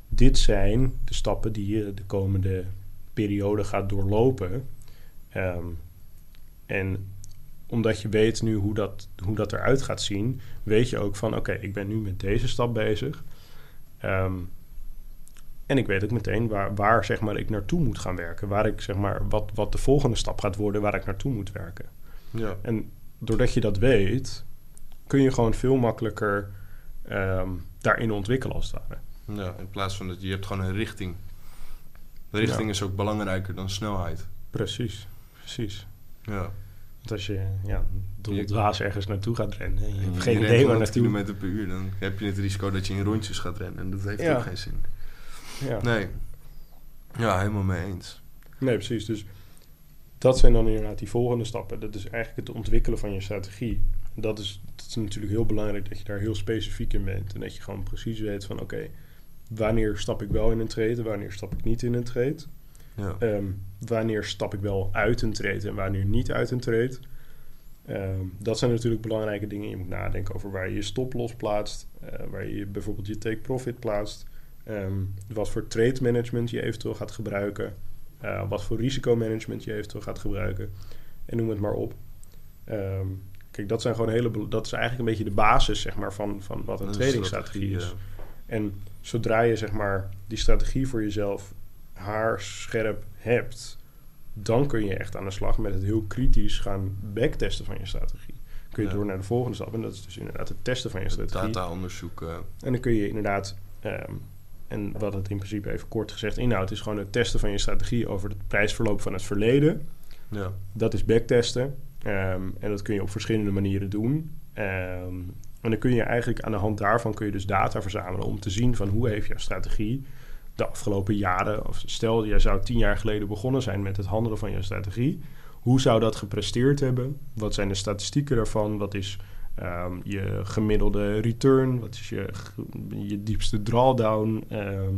dit zijn de stappen die je de komende periode gaat doorlopen... Um, en omdat je weet nu hoe dat, hoe dat eruit gaat zien, weet je ook van oké, ik ben nu met deze stap bezig. Um, en ik weet ook meteen waar, waar zeg maar, ik naartoe moet gaan werken. Waar ik, zeg maar, wat, wat de volgende stap gaat worden waar ik naartoe moet werken. Ja. En doordat je dat weet, kun je gewoon veel makkelijker um, daarin ontwikkelen als het ware. Ja, in plaats van dat je hebt gewoon een richting. De richting ja. is ook belangrijker dan snelheid. Precies, precies. Ja. Want als je ja, dwaas ergens naartoe gaat rennen en je hebt je geen idee waar naartoe... km per uur, dan heb je het risico dat je in rondjes gaat rennen. En dat heeft Ja. ook geen zin. Ja. Nee. Ja, helemaal mee eens. Nee, precies. Dus dat zijn dan inderdaad die volgende stappen. Dat is eigenlijk het ontwikkelen van je strategie. Dat is, dat is natuurlijk heel belangrijk dat je daar heel specifiek in bent. En dat je gewoon precies weet van oké, wanneer stap ik wel in een trade, wanneer stap ik niet in een trade. Ja. Ehm, wanneer stap ik wel uit een trade en wanneer niet uit een trade. Ehm, dat zijn natuurlijk belangrijke dingen. Je moet nadenken over waar je je stop-loss plaatst. eh, waar je bijvoorbeeld je take-profit plaatst. Ehm, wat voor trade management je eventueel gaat gebruiken. eh, wat voor risicomanagement je eventueel gaat gebruiken. En noem het maar op. Ehm, kijk, dat zijn gewoon hele... Dat is eigenlijk een beetje de basis zeg maar, van, van wat een Een tradingstrategie is. En zodra je zeg maar die strategie voor jezelf haarscherp hebt, dan kun je echt aan de slag met het heel kritisch gaan backtesten van je strategie. Kun je Ja. door naar de volgende stap en dat is dus inderdaad het testen van je strategie. Data-onderzoek. eh, En dan kun je inderdaad, ehm, en wat het in principe even kort gezegd inhoudt, is gewoon het testen van je strategie over het prijsverloop van het verleden. ja. Dat is backtesten. Ehm, en dat kun je op verschillende manieren doen. Ehm, en dan kun je eigenlijk aan de hand daarvan kun je dus data verzamelen om te zien van hoe heeft jouw strategie de afgelopen jaren, of stel jij zou tien jaar geleden begonnen zijn met het handelen van je strategie, hoe zou dat gepresteerd hebben? Wat zijn de statistieken daarvan? Wat is ehm, je gemiddelde return? Wat is je, je diepste drawdown? Ehm,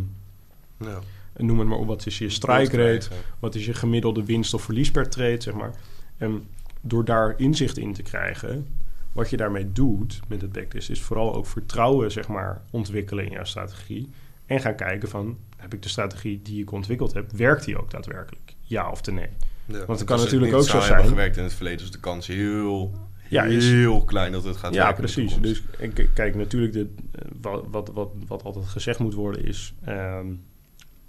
ja. noem het maar op, wat is je strike rate? Wat is je gemiddelde winst of verlies per trade, zeg maar. En door daar inzicht in te krijgen, wat je daarmee doet met het backtest, is vooral ook vertrouwen, zeg maar, ontwikkelen in jouw strategie. En gaan kijken van, heb ik de strategie die ik ontwikkeld heb, werkt die ook daadwerkelijk? Ja of nee? Ja, het kan natuurlijk ook zo zijn- gewerkt in het verleden, is de kans heel, Ja, is- heel klein dat het gaat Ja, precies. Dus kijk, natuurlijk, de, wat, wat, wat, wat altijd gezegd moet worden is... ehm,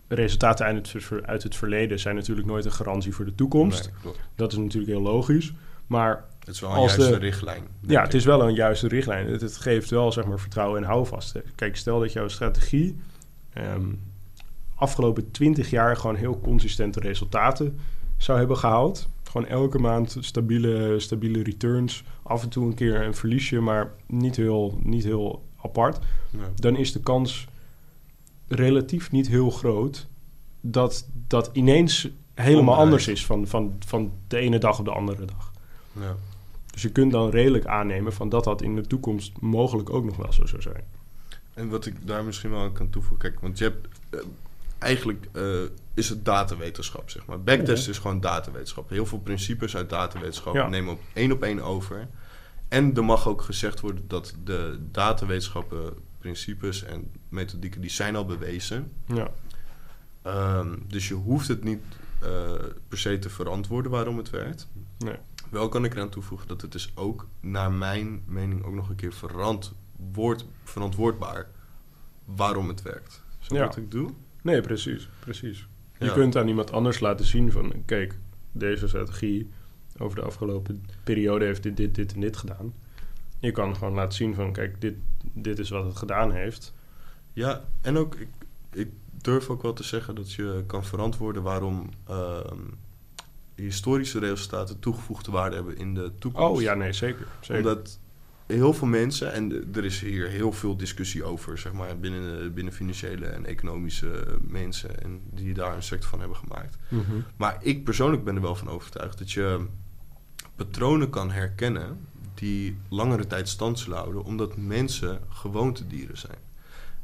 resultaten uit het, uit het verleden zijn natuurlijk nooit een garantie voor de toekomst. Nee. Dat is natuurlijk heel logisch. Maar Het is wel een Als juiste de- richtlijn. ja, het is wel een juiste richtlijn. Het, het geeft wel zeg maar, vertrouwen en houvast. Kijk, stel dat jouw strategie ehm, afgelopen 20 jaar gewoon heel consistente resultaten zou hebben gehaald. Gewoon elke maand stabiele, stabiele returns. Af en toe een keer een verliesje, maar niet heel, niet heel apart. Dan is de kans relatief niet heel groot dat dat ineens helemaal anders is van, van, van de ene dag op de andere dag. Ja. Dus je kunt dan redelijk aannemen van dat dat in de toekomst mogelijk ook nog wel zo zou zijn. En wat ik daar misschien wel aan kan toevoegen, kijk, want je hebt eh, eigenlijk eh, is het datawetenschap, zeg maar. Backtest is gewoon datawetenschap. Heel veel principes uit datawetenschap Ja. nemen op één op één over. en er mag ook gezegd worden dat de datawetenschappen, principes en methodieken, die zijn al bewezen. Ja. Ehm, dus je hoeft het niet eh, per se te verantwoorden waarom het werkt. Nee. Wel kan ik eraan toevoegen dat het is ook, naar mijn mening, ook nog een keer verantwoord, verantwoordbaar waarom het werkt. Zo Ja. wat ik doe? Nee, precies. precies. Je kunt aan iemand anders laten zien van... kijk, deze strategie over de afgelopen periode heeft dit, dit, dit en dit gedaan. Je kan gewoon laten zien van... kijk, dit, dit is wat het gedaan heeft. Ja, en ook, ik, ik durf ook wel te zeggen dat je kan verantwoorden waarom ehm, historische resultaten toegevoegde waarde hebben in de toekomst. Oh ja, nee, zeker. zeker. Omdat heel veel mensen, en er is hier heel veel discussie over, zeg maar, binnen, binnen financiële en economische mensen en die daar een sector van hebben gemaakt. Mhm. Maar ik persoonlijk ben er wel van overtuigd dat je patronen kan herkennen die langere tijd stand zullen houden, omdat mensen gewoontedieren zijn.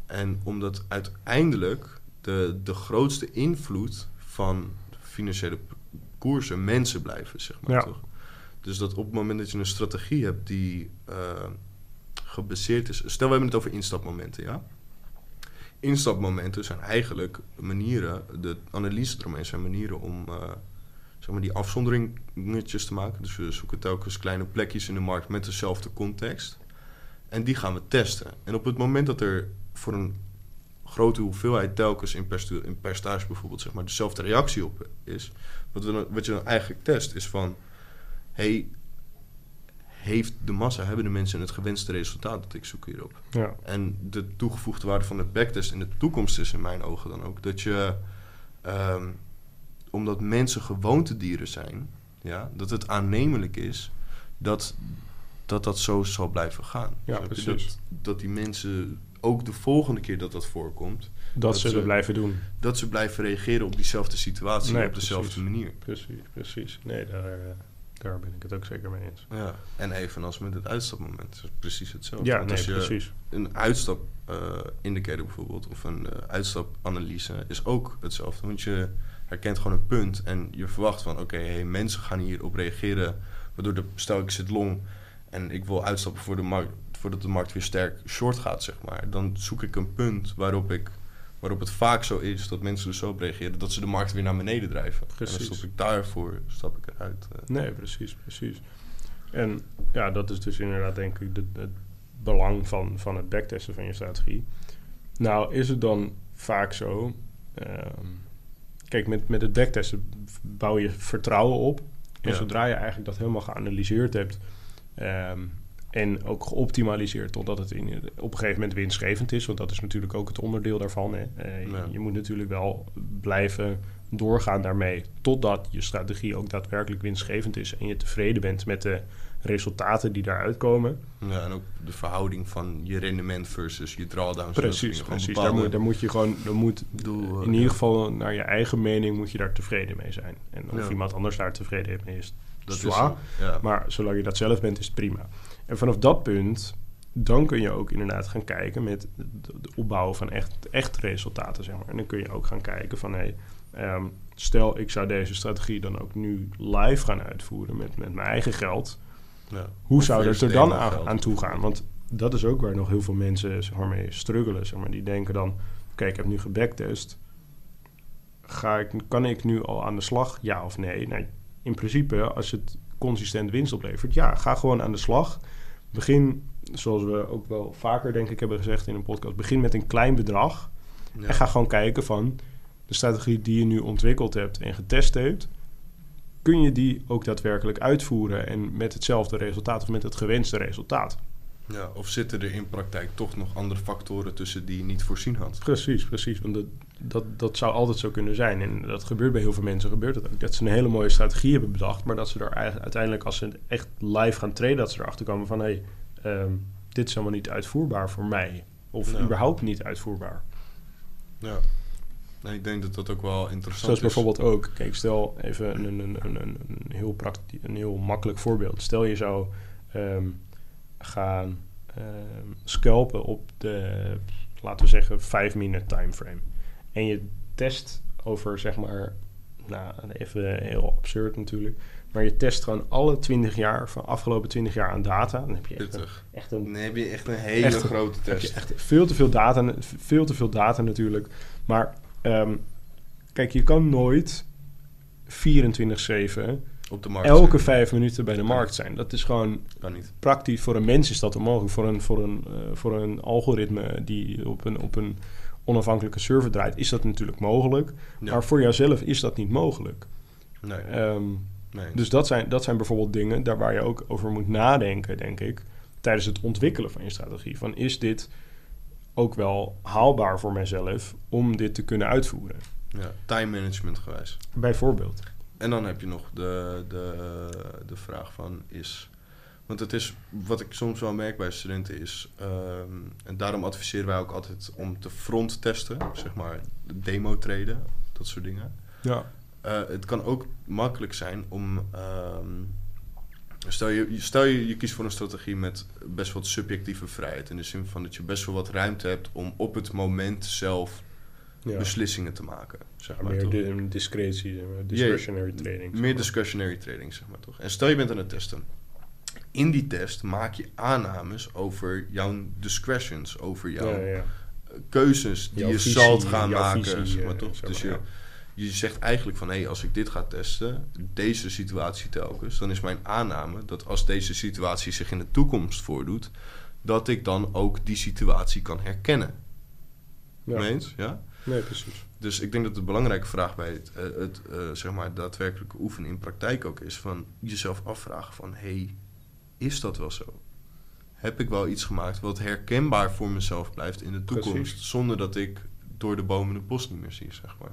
En omdat uiteindelijk de, de grootste invloed van financiële koersen mensen blijven, zeg maar Ja. toch? Dus dat op het moment dat je een strategie hebt die eh, gebaseerd is. Stel, we hebben het over instapmomenten, ja? Instapmomenten zijn eigenlijk manieren, de analyse eromheen zijn manieren om eh, zeg maar die afzonderingetjes te maken. Dus we zoeken telkens kleine plekjes in de markt met dezelfde context. En die gaan we testen. En op het moment dat er voor een grote hoeveelheid telkens in, percentage bijvoorbeeld zeg maar, dezelfde reactie op is, wat, we wat je dan eigenlijk test is van, hey, heeft de massa, hebben de mensen het gewenste resultaat dat ik zoek hierop? Ja. En de toegevoegde waarde van de backtest in de toekomst is in mijn ogen dan ook dat je, ehm, omdat mensen gewoontedieren zijn, ja, dat het aannemelijk is dat dat, dat zo zal blijven gaan. Ja, precies. Dat, dat die mensen ook de volgende keer dat dat voorkomt, Dat, Dat ze- blijven doen. dat ze blijven reageren op diezelfde situatie, Nee, op dezelfde manier. Precies, precies. Nee, daar, eh, daar ben ik het ook zeker mee eens. Ja. En evenals met het uitstapmoment, is precies hetzelfde. Ja, nee, als je precies. een uitstap eh indicator bijvoorbeeld, of een eh, uitstapanalyse, is ook hetzelfde. Want je herkent gewoon een punt en je verwacht van, oké, hey, mensen gaan hierop reageren, waardoor de, stel ik zit long en ik wil uitstappen voor de markt, voordat de markt weer sterk short gaat, zeg maar. Dan zoek ik een punt waarop ik waarop het vaak zo is dat mensen er zo op reageren dat ze de markt weer naar beneden drijven. En Precies. dan stap ik daarvoor stap ik eruit. eh. Nee, precies, precies. En ja, dat is dus inderdaad denk ik het belang van, van het backtesten van je strategie. Nou, is het dan vaak zo... ehm, kijk, met, met het backtesten bouw je vertrouwen op. En Ja. zodra je eigenlijk dat helemaal geanalyseerd hebt... ehm, en ook geoptimaliseerd totdat het in, op een gegeven moment winstgevend is. Want dat is natuurlijk ook het onderdeel daarvan. Hè. Eh, je- Ja. Je moet natuurlijk wel blijven doorgaan daarmee. Totdat je strategie ook daadwerkelijk winstgevend is. En je tevreden bent met de resultaten die daaruit komen. Ja, en ook de verhouding van je rendement versus je soort Precies, precies. Daar moet, daar moet je gewoon... Daar moet, doel, eh, in ieder geval naar je eigen mening moet je daar tevreden mee zijn. En of Ja. iemand anders daar tevreden mee is, dat zwaar. ja. Maar zolang je dat zelf bent, is het prima. En vanaf dat punt, dan kun je ook inderdaad gaan kijken met de, de opbouwen van echt, echt resultaten, zeg maar. En dan kun je ook gaan kijken van, hé, ehm, stel ik zou deze strategie dan ook nu live gaan uitvoeren met, met mijn eigen geld. Ja. Hoe zou het er dan aan, toe gaan? Want dat is ook waar nog heel veel mensen zeg maar, mee struggelen. Zeg maar. Die denken dan, oké, ik heb nu gebacktest. Ga ik, kan ik nu al aan de slag, ja of nee? nee? In principe, als het consistent winst oplevert, ja, ga gewoon aan de slag. Begin, zoals we ook wel vaker denk ik hebben gezegd in een podcast, begin met een klein bedrag. Ja. En ga gewoon kijken van de strategie die je nu ontwikkeld hebt en getest hebt. Kun je die ook daadwerkelijk uitvoeren en met hetzelfde resultaat of met het gewenste resultaat? Ja, of zitten er in praktijk toch nog andere factoren tussen die je niet voorzien had? Precies, precies. Want dat, dat, dat zou altijd zo kunnen zijn. En dat gebeurt bij heel veel mensen. Gebeurt dat ook. Dat ze een hele mooie strategie hebben bedacht. Maar dat ze er uiteindelijk, als ze echt live gaan traden, dat ze erachter komen van hé, hey, ehm, dit is helemaal niet uitvoerbaar voor mij. Of überhaupt niet uitvoerbaar. Ja. Nee, ik denk dat dat ook wel interessant Zoals is. bijvoorbeeld ook, kijk, stel even een, een, een, een, een, heel praktisch, een heel makkelijk voorbeeld. Stel je zou ehm, gaan ehm, scalpen op de, laten we zeggen, 5 minute timeframe. En je test over zeg maar nou, even heel absurd natuurlijk. Maar je test gewoon alle 20 jaar, van afgelopen 20 jaar aan data. Dan heb je echt een, echt een Dan heb je echt een hele Echt- grote heb test. je echt veel te veel data, veel te veel data natuurlijk. Maar ehm, kijk, je kan nooit 24/7 Op de markt. elke zijn. vijf minuten bij de markt zijn. Dat is gewoon Kan niet. praktisch. Voor een mens is dat onmogelijk. Voor een, voor een, eh, voor een algoritme die op een, op een onafhankelijke server draait, is dat natuurlijk mogelijk. Ja. Maar voor jouzelf is dat niet mogelijk. Nee, Ehm, nee. dus dat zijn, dat zijn bijvoorbeeld dingen daar waar je ook over moet nadenken, denk ik, tijdens het ontwikkelen van je strategie. Van is dit ook wel haalbaar voor mijzelf om dit te kunnen uitvoeren? ja, time management gewijs. Bijvoorbeeld. En dan heb je nog de, de, de vraag van is... Want het is, wat ik soms wel merk bij studenten is... ehm, en daarom adviseren wij ook altijd om te front testen. Zeg maar, demo treden, dat soort dingen. Ja. Eh, het kan ook makkelijk zijn om... ehm, stel je, stel je, je kiest voor een strategie met best wat subjectieve vrijheid. In de zin van dat je best wel wat ruimte hebt om op het moment zelf ja. beslissingen te maken. Zeg maar, meer toch? di- discretie, maar, discretionary trading. zeg Meer maar. discretionary trading, zeg maar toch. En stel je bent aan het testen. In die test maak je aannames over jouw discretions, over jouw Ja, ja. keuzes die Jouw je visie, zult gaan maken, visie, zeg maar eh, toch. zeg dus maar, je, je zegt eigenlijk van, hé, als ik dit ga testen, deze situatie telkens, dan is mijn aanname dat als deze situatie zich in de toekomst voordoet, dat ik dan ook die situatie kan herkennen. Ja. Mee eens? Ja? Nee, precies. Dus ik denk dat de belangrijke vraag bij het, eh, het eh, zeg maar daadwerkelijke oefenen in praktijk ook is van jezelf afvragen van hey, is dat wel zo? Heb ik wel iets gemaakt wat herkenbaar voor mezelf blijft in de toekomst, Precies. zonder dat ik door de bomen het bos niet meer zie, zeg maar.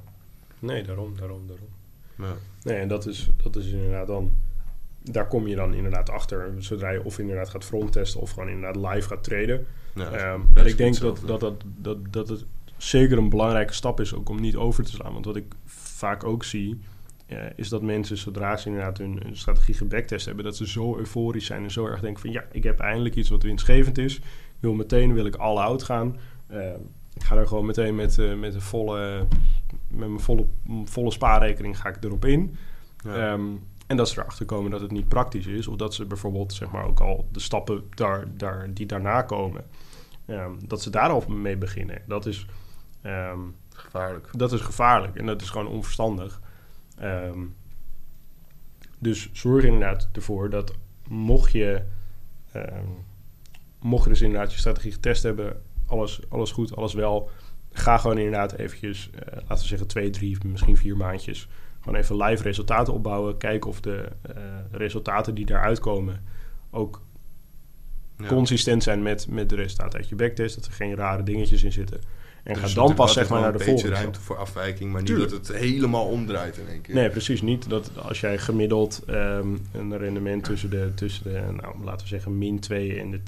Nee, daarom, daarom, daarom. Ja. Nee, en dat is, dat is inderdaad dan... Daar kom je dan inderdaad achter. Zodra je of inderdaad gaat fronttesten of gewoon inderdaad live gaat traden. Ja, Ehm, en ik denk dat, dat, dat, dat, dat het zeker een belangrijke stap is ook om niet over te slaan. Want wat ik vaak ook zie, eh, is dat mensen zodra ze inderdaad hun, hun strategie gebacktest hebben, dat ze zo euforisch zijn en zo erg denken van ja, ik heb eindelijk iets wat winstgevend is. Ik wil meteen wil ik all out gaan. Eh, ik ga er gewoon meteen met, eh, met een volle, met mijn volle, volle spaarrekening ga ik erop in. Ja. Ehm, en dat ze erachter komen dat het niet praktisch is. Of dat ze bijvoorbeeld zeg maar, ook al de stappen daar, daar, die daarna komen, ehm, dat ze daar al mee beginnen. Dat is, ehm, Gevaarlijk. dat is gevaarlijk en dat is gewoon onverstandig. Ehm, dus zorg inderdaad ervoor dat mocht je, ehm, mocht je dus inderdaad je strategie getest hebben, alles, alles goed, alles wel, ga gewoon inderdaad eventjes, eh, laten we zeggen twee, drie, misschien vier maandjes, gewoon even live resultaten opbouwen. Kijken of de eh, resultaten die daaruit komen ook Ja. consistent zijn met, met de resultaten uit je backtest. Dat er geen rare dingetjes in zitten. En Er ga dan pas zeg maar naar de wel een volgende beetje ruimte voor afwijking, maar niet dat het helemaal omdraait in één keer. Nee, precies niet. Dat als jij gemiddeld ehm, een rendement tussen de, tussen de nou, laten we zeggen, min 2 en de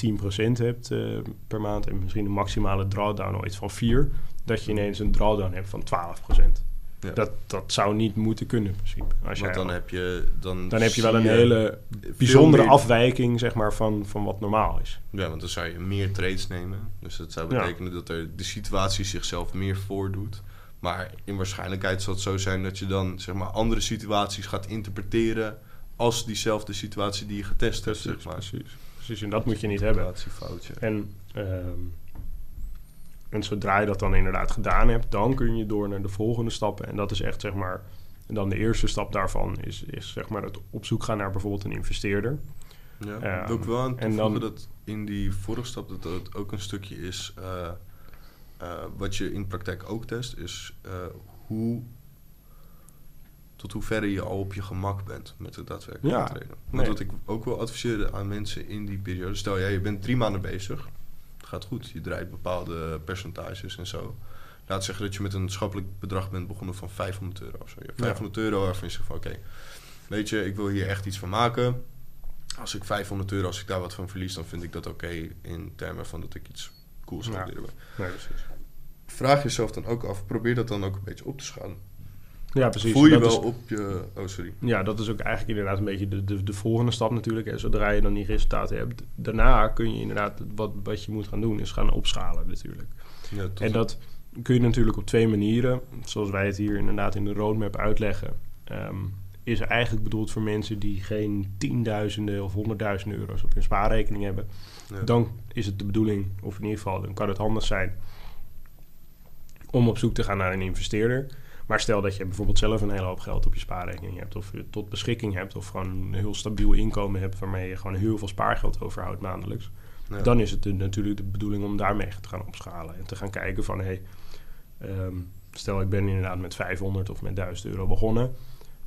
10% hebt eh, per maand. En misschien een maximale drawdown ooit van 4. Dat je ineens een drawdown hebt van 12%. Ja. Dat, dat zou niet moeten kunnen in principe. Als Want jij dan heb je, dan dan heb je wel een hele bijzondere meer- afwijking zeg maar, van, van wat normaal is. Ja, want dan zou je meer trades nemen. Dus dat zou Ja. betekenen dat er de situatie zichzelf meer voordoet. Maar in waarschijnlijkheid zal het zo zijn dat je dan zeg maar, andere situaties gaat interpreteren als diezelfde situatie die je getest hebt. Zeg maar. precies. precies. En dat moet je niet hebben. Interpretatiefoutje. En, ehm, en zodra je dat dan inderdaad gedaan hebt, dan kun je door naar de volgende stappen. En dat is echt zeg maar. En dan de eerste stap daarvan is, is zeg maar het op zoek gaan naar bijvoorbeeld een investeerder. Ja, Ehm, wil ik wel aan en dan- dat in die vorige stap dat het ook een stukje is... eh, eh, wat je in praktijk ook test, is eh, hoe... Tot hoeverre je al op je gemak bent met het daadwerkelijk Ja, trainen. Want nee. wat ik ook wil adviseren aan mensen in die periode... Stel, jij je bent drie maanden bezig. Het gaat goed. Je draait bepaalde percentages en zo. Laat zeggen dat je met een schappelijk bedrag bent begonnen van 500 euro of zo. Je hebt Ja. 500 euro waarvan je zegt van... Oké, weet je, ik wil hier echt iets van maken als ik 500 euro, als ik daar wat van verlies, dan vind ik dat oké in termen van dat ik iets cools ga Ja. leren. Nee, precies. Vraag jezelf dan ook af, probeer dat dan ook een beetje op te schalen. Ja, precies. Voel je Dat wel is- op je... Oh, sorry. Ja, dat is ook eigenlijk inderdaad een beetje de, de, de volgende stap natuurlijk. En zodra je dan die resultaten hebt, daarna kun je inderdaad, wat, wat je moet gaan doen, is gaan opschalen natuurlijk. Ja, tot- En dat kun je natuurlijk op twee manieren, zoals wij het hier inderdaad in de roadmap uitleggen. ehm, is eigenlijk bedoeld voor mensen die geen tienduizenden of honderdduizenden euro's op hun spaarrekening hebben. Ja. Dan is het de bedoeling, of in ieder geval, dan kan het handig zijn om op zoek te gaan naar een investeerder. Maar stel dat je bijvoorbeeld zelf een hele hoop geld op je spaarrekening hebt, of je tot beschikking hebt, of gewoon een heel stabiel inkomen hebt waarmee je gewoon heel veel spaargeld overhoudt maandelijks. Ja. Dan is het de- natuurlijk de bedoeling om daarmee te gaan opschalen en te gaan kijken van hé, hey, ehm, stel ik ben inderdaad met 500 of met 1000 euro begonnen.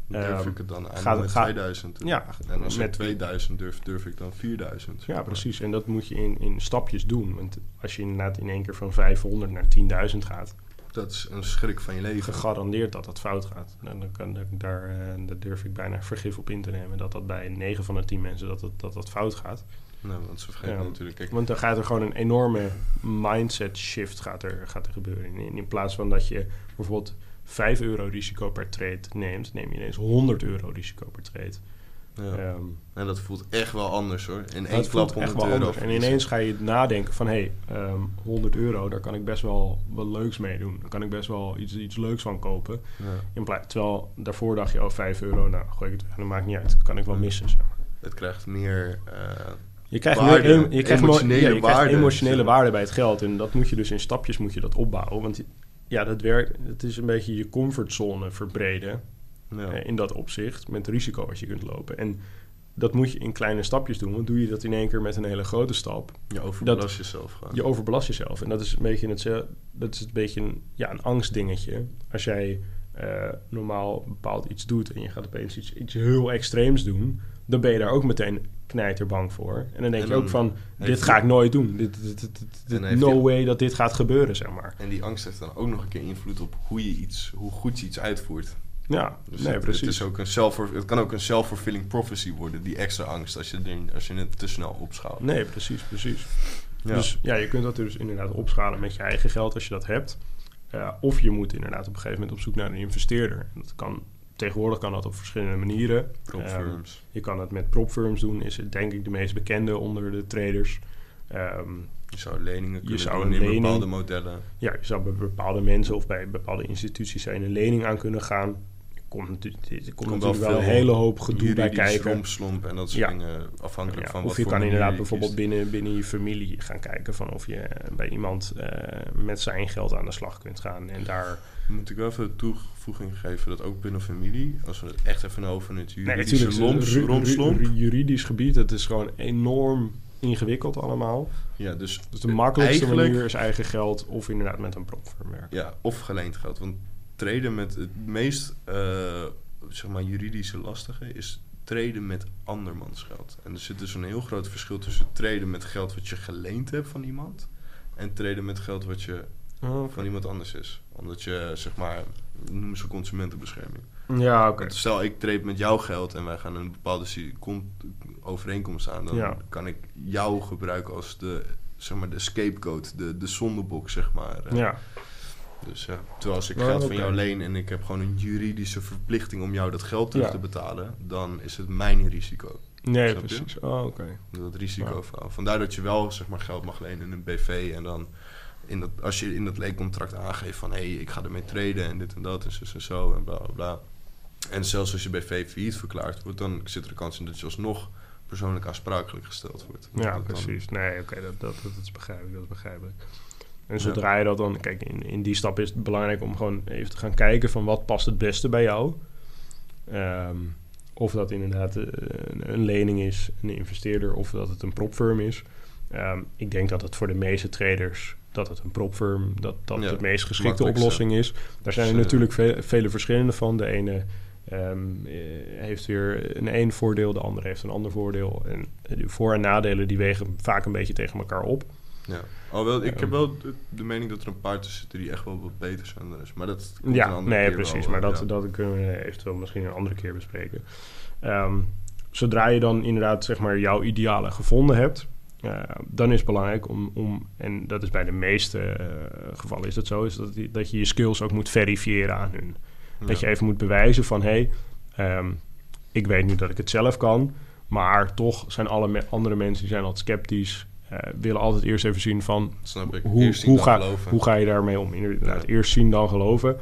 durf Ehm, ik het dan aan met gaat- 2000? Ja, En als ik met- 2000 durf, durf ik dan 4000. Ja, precies. En dat moet je in, in stapjes doen. Want als je inderdaad in één keer van 500 naar 10.000 gaat, Dat is een schrik van je leven. gegarandeerd dat dat fout gaat. En dan kan, daar, eh, daar durf ik bijna vergif op in te nemen. Dat dat bij 9 van de 10 mensen dat dat, dat, dat fout gaat. Nou, want ze vergeten Ja. natuurlijk. Kijk, Want dan gaat er gewoon een enorme mindset shift gaat er, gaat er gebeuren. In, in plaats van dat je bijvoorbeeld 5 euro risico per trade neemt, neem je ineens 100 euro risico per trade. Ja. Ehm, en dat voelt echt wel anders hoor. In één klap voelt echt 100 wel euro. anders. En ineens ga je nadenken van... hé, hey, ehm, 100 euro, daar kan ik best wel wat leuks mee doen. Daar kan ik best wel iets, iets leuks van kopen. Ja. Terwijl daarvoor dacht je, oh, 5 euro, nou, gooi ik het weg. Dat maakt niet uit, kan ik wel missen, zeg maar. Het krijgt meer... eh, Je krijgt, Waarde, meer, je krijgt mo- emotionele ja, je krijgt waarde, emotionele waarde bij het geld. En dat moet je dus in stapjes moet je dat opbouwen. Want ja, dat werkt. Het is een beetje je comfortzone verbreden. Ja. eh, in dat opzicht. Met het risico wat je kunt lopen. En dat moet je in kleine stapjes doen. Want doe je dat in één keer met een hele grote stap. Je overbelast jezelf gewoon. Je overbelast jezelf. En dat is een beetje, het, dat is een, beetje een, ja, een angstdingetje. Als jij eh, normaal bepaald iets doet en je gaat opeens iets, iets heel extreems doen, dan ben je daar ook meteen knijterbang voor. En dan denk En je ook van, dit ga ik nooit doen. Dit, dit, dit, dit- no way dat dit gaat gebeuren, zeg maar. En die angst heeft dan ook nog een keer invloed op hoe, je iets, hoe goed je iets uitvoert. Ja, Dus nee, het, precies. Het, is ook een self het kan ook een self-fulfilling prophecy worden, die extra angst, als je, als je het te snel opschaalt. Nee, precies, precies. Ja. Dus ja, je kunt dat dus inderdaad opschalen met je eigen geld als je dat hebt. Eh, of je moet inderdaad op een gegeven moment op zoek naar een investeerder. En Dat kan, tegenwoordig kan dat op verschillende manieren. Prop Ehm, firms. je kan het met propfirms doen, is het denk ik de meest bekende onder de traders. Ehm, Je zou leningen kunnen zou doen in lening- bepaalde modellen. ja, je zou bij bepaalde mensen of bij bepaalde instituties zou je een lening aan kunnen gaan. Er komt, natuurlijk- er komt natuurlijk wel een hele hoop gedoe bij kijken. rompslomp en dat soort Ja. dingen, afhankelijk Ja, van of wat je voor kan inderdaad je bijvoorbeeld binnen, binnen je familie gaan kijken van of je bij iemand eh, met zijn geld aan de slag kunt gaan. En daar. Moet ik wel even toevoeging geven dat ook binnen familie, als we het echt even over het juridische juridisch gebied, het is gewoon enorm ingewikkeld allemaal. Ja, dus, Dus de makkelijkste manier is eigen geld of inderdaad met een propfirm werken. Ja, of geleend geld. Want treden met het meest eh, zeg maar juridische lastige is treden met andermans geld. En er zit dus een heel groot verschil tussen treden met geld wat je geleend hebt van iemand en treden met geld wat je Oh, van iemand anders is. Omdat je zeg maar noemen ze consumentenbescherming. Ja, oké. Stel ik trade met jouw geld en wij gaan een bepaalde overeenkomst aan, dan Ja. kan ik jou gebruiken als de zeg maar de scapegoat, de, de zondebok zeg maar. eh. Ja, Dus ja, terwijl als ik geld van jou leen en ik heb gewoon een juridische verplichting om jou dat geld terug te betalen, dan is het mijn risico. nee, precies. Oh, oké. Dat risico Ja. van. Vandaar dat je wel zeg maar geld mag lenen in een BV en dan in dat, als je in dat leencontract aangeeft van hé, hey, ik ga ermee traden en dit en dat en zo en zo en bla bla bla. En zelfs als je BV failliet verklaard wordt, dan zit er de kans in dat je alsnog persoonlijk aansprakelijk gesteld wordt. Ja, dan- precies. Nee, oké, dat, dat, dat is begrijpelijk. Dat is begrijpelijk. En zodra je dat dan... Kijk, in, in die stap is het belangrijk om gewoon even te gaan kijken... van wat past het beste bij jou. Ehm, of dat inderdaad eh, een, een lening is, een investeerder... of dat het een propfirm is. Ehm, ik denk dat het voor de meeste traders... dat het een propfirm, dat dat Ja, de meest geschikte oplossing is. Daar zijn er Dus, eh, natuurlijk ve- vele verschillende van. De ene... ehm, eh, heeft weer een één voordeel, de andere heeft een ander voordeel. En de voor- en nadelen die wegen vaak een beetje tegen elkaar op. Ja. Alhoewel, ik Ja. heb wel de, mening dat er een paar tussen zitten die echt wel wat beter zijn dan is. Maar dat komt een Ja, andere nee, keer precies. wel, maar dat, ja. dat kunnen we eventueel misschien een andere keer bespreken. Ehm, zodra je dan inderdaad zeg maar jouw idealen gevonden hebt, eh, dan is het belangrijk om, om en dat is bij de meeste eh, gevallen is dat zo, is dat, je- dat je je skills ook moet verifiëren aan hun. Dat je even moet bewijzen van hé, hey, ehm, ik weet nu dat ik het zelf kan, maar toch zijn alle me- andere mensen die zijn altijd sceptisch, willen altijd eerst even zien van Snap ik. hoe, Eerst zien hoe, dan ga, hoe ga je daarmee om? Inderdaad, Ja. eerst zien dan geloven.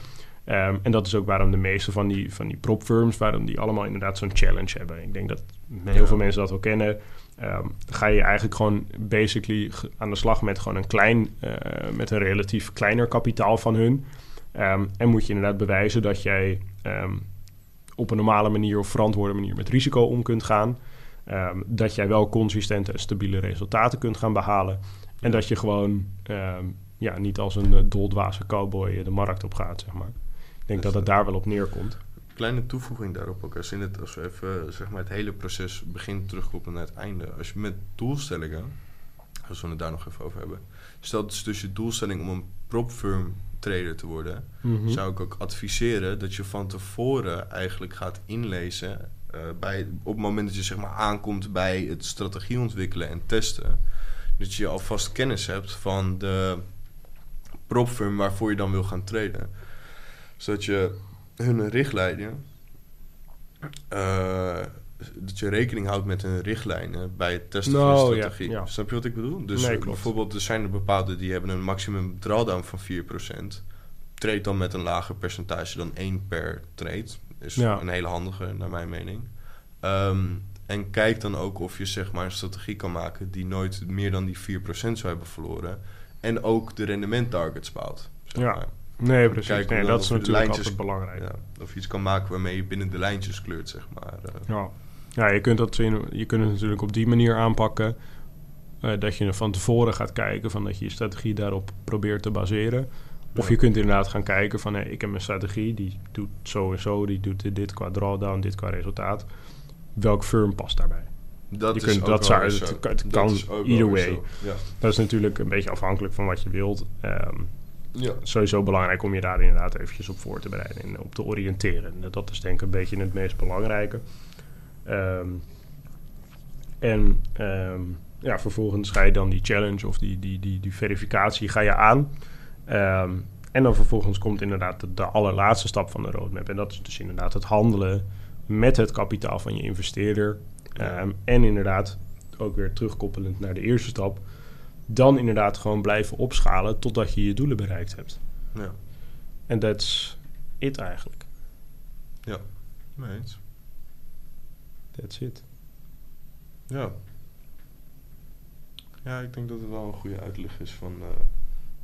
Ehm, en dat is ook waarom de meeste van die, van die propfirms, waarom die allemaal inderdaad zo'n challenge hebben. Ik denk dat heel Ja. veel mensen dat wel kennen. Ehm, ga je eigenlijk gewoon basically aan de slag met gewoon een klein, eh, met een relatief kleiner kapitaal van hun. Ehm, en moet je inderdaad bewijzen dat jij op een normale manier of verantwoorde manier met risico om kunt gaan. Ehm, dat jij wel consistente en stabiele resultaten kunt gaan behalen. En dat je gewoon ehm, ja, niet als een uh, doldwaze cowboy eh, de markt op gaat, zeg maar. Ik denk Dus, dat het eh, daar wel op neerkomt. Kleine toevoeging daarop ook. Als, in het, als we even zeg maar, het hele proces begint terugkoppelen naar het einde. Als je met doelstellingen, als we het daar nog even over hebben. Stel het is dus je doelstelling om een propfirm trader te worden. Mhm. Zou ik ook adviseren dat je van tevoren eigenlijk gaat inlezen. Eh, bij, op het moment dat je zeg maar aankomt bij het strategie ontwikkelen en testen. Dat je alvast kennis hebt van de propfirm waarvoor je dan wil gaan traden. Zodat je hun richtlijnen. eh, dat je rekening houdt met hun richtlijnen bij het testen van Nou, je ja, strategie. ja. Snap je wat ik bedoel? Dus Nee, bijvoorbeeld, er zijn er bepaalde die hebben een maximum drawdown van 4%. Treed dan met een lager percentage dan 1 per trade. Is Ja. een hele handige, naar mijn mening. Ehm, en kijk dan ook of je zeg maar een strategie kan maken die nooit meer dan die 4% zou hebben verloren. En ook de rendementtargets behaalt. Zeg Ja. Nee, precies. Nee, dat is natuurlijk lijntjes- altijd belangrijk. Ja, of je iets kan maken waarmee je binnen de lijntjes kleurt, zeg maar. eh. Ja, ja je, kunt dat in, je kunt het natuurlijk op die manier aanpakken. eh, dat je er van tevoren gaat kijken van dat je je strategie daarop probeert te baseren. Of je kunt inderdaad gaan kijken van hé, ik heb een strategie die doet zo en zo, die doet dit, qua drawdown, dit qua resultaat. Welk firm past daarbij? Dat Je is kunt- dat zou- het kan- het Dat kan is either way. zo. Ja. Dat is natuurlijk een beetje afhankelijk van wat je wilt. Ehm, Ja. sowieso belangrijk om je daar inderdaad eventjes op voor te bereiden en op te oriënteren. En Dat is denk ik een beetje het meest belangrijke. Ehm, en ehm, ja, vervolgens ga je dan die challenge of die, die, die, die verificatie ga je aan. Ehm, en dan vervolgens komt inderdaad de, de allerlaatste stap van de roadmap. En dat is dus inderdaad het handelen met het kapitaal van je investeerder. Ehm, en inderdaad, ook weer terugkoppelend naar de eerste stap, dan inderdaad gewoon blijven opschalen totdat je je doelen bereikt hebt. ja. En that's it eigenlijk. Nee eens. That's it. Ja. Ja, ik denk dat het wel een goede uitleg is van eh,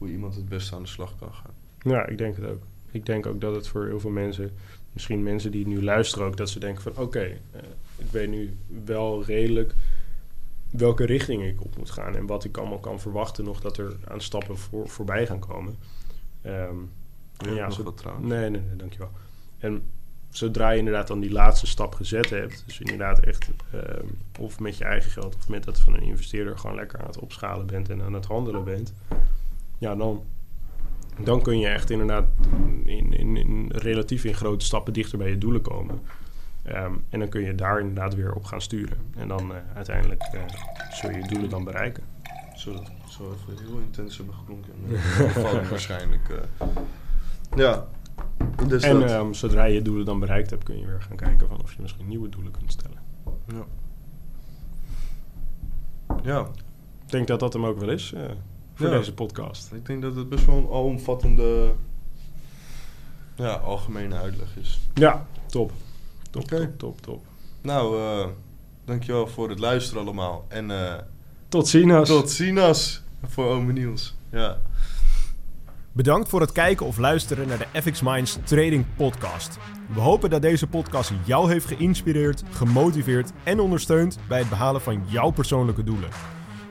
hoe iemand het beste aan de slag kan gaan. Ja, ik denk het ook. Ik denk ook dat het voor heel veel mensen, misschien mensen die nu luisteren ook, dat ze denken van oké, eh, ik weet nu wel redelijk welke richting ik op moet gaan en wat ik allemaal kan verwachten nog dat er aan stappen voor, voorbij gaan komen. Ehm, Ja, Ja, nog zo- wat trouwens. Nee, nee, nee, dankjewel. En zodra je inderdaad dan die laatste stap gezet hebt, dus inderdaad echt ehm, of met je eigen geld of met dat van een investeerder gewoon lekker aan het opschalen bent en aan het handelen bent, ja, dan, dan kun je echt inderdaad in, in, in relatief in grote stappen dichter bij je doelen komen. Ehm, en dan kun je daar inderdaad weer op gaan sturen. En dan eh, uiteindelijk eh, zul je je doelen dan bereiken. Zo, zo even heel intens hebben geklonken. Vallen waarschijnlijk. eh. Ja. Dus en ehm, zodra je je doelen dan bereikt hebt, kun je weer gaan kijken van of je misschien nieuwe doelen kunt stellen. ja. ja. Ik denk dat dat hem ook wel is voor Ja. deze podcast. Ik denk dat het best wel een alomvattende, ja, algemene uitleg is. Ja, top. Top, Oké. top, top, top. Nou, eh dankjewel voor het luisteren allemaal. En eh, Tot ziens. tot ziens voor Ome Niels. Ja. Bedankt voor het kijken of luisteren naar de FX Minds Trading Podcast. We hopen dat deze podcast jou heeft geïnspireerd, gemotiveerd en ondersteund bij het behalen van jouw persoonlijke doelen.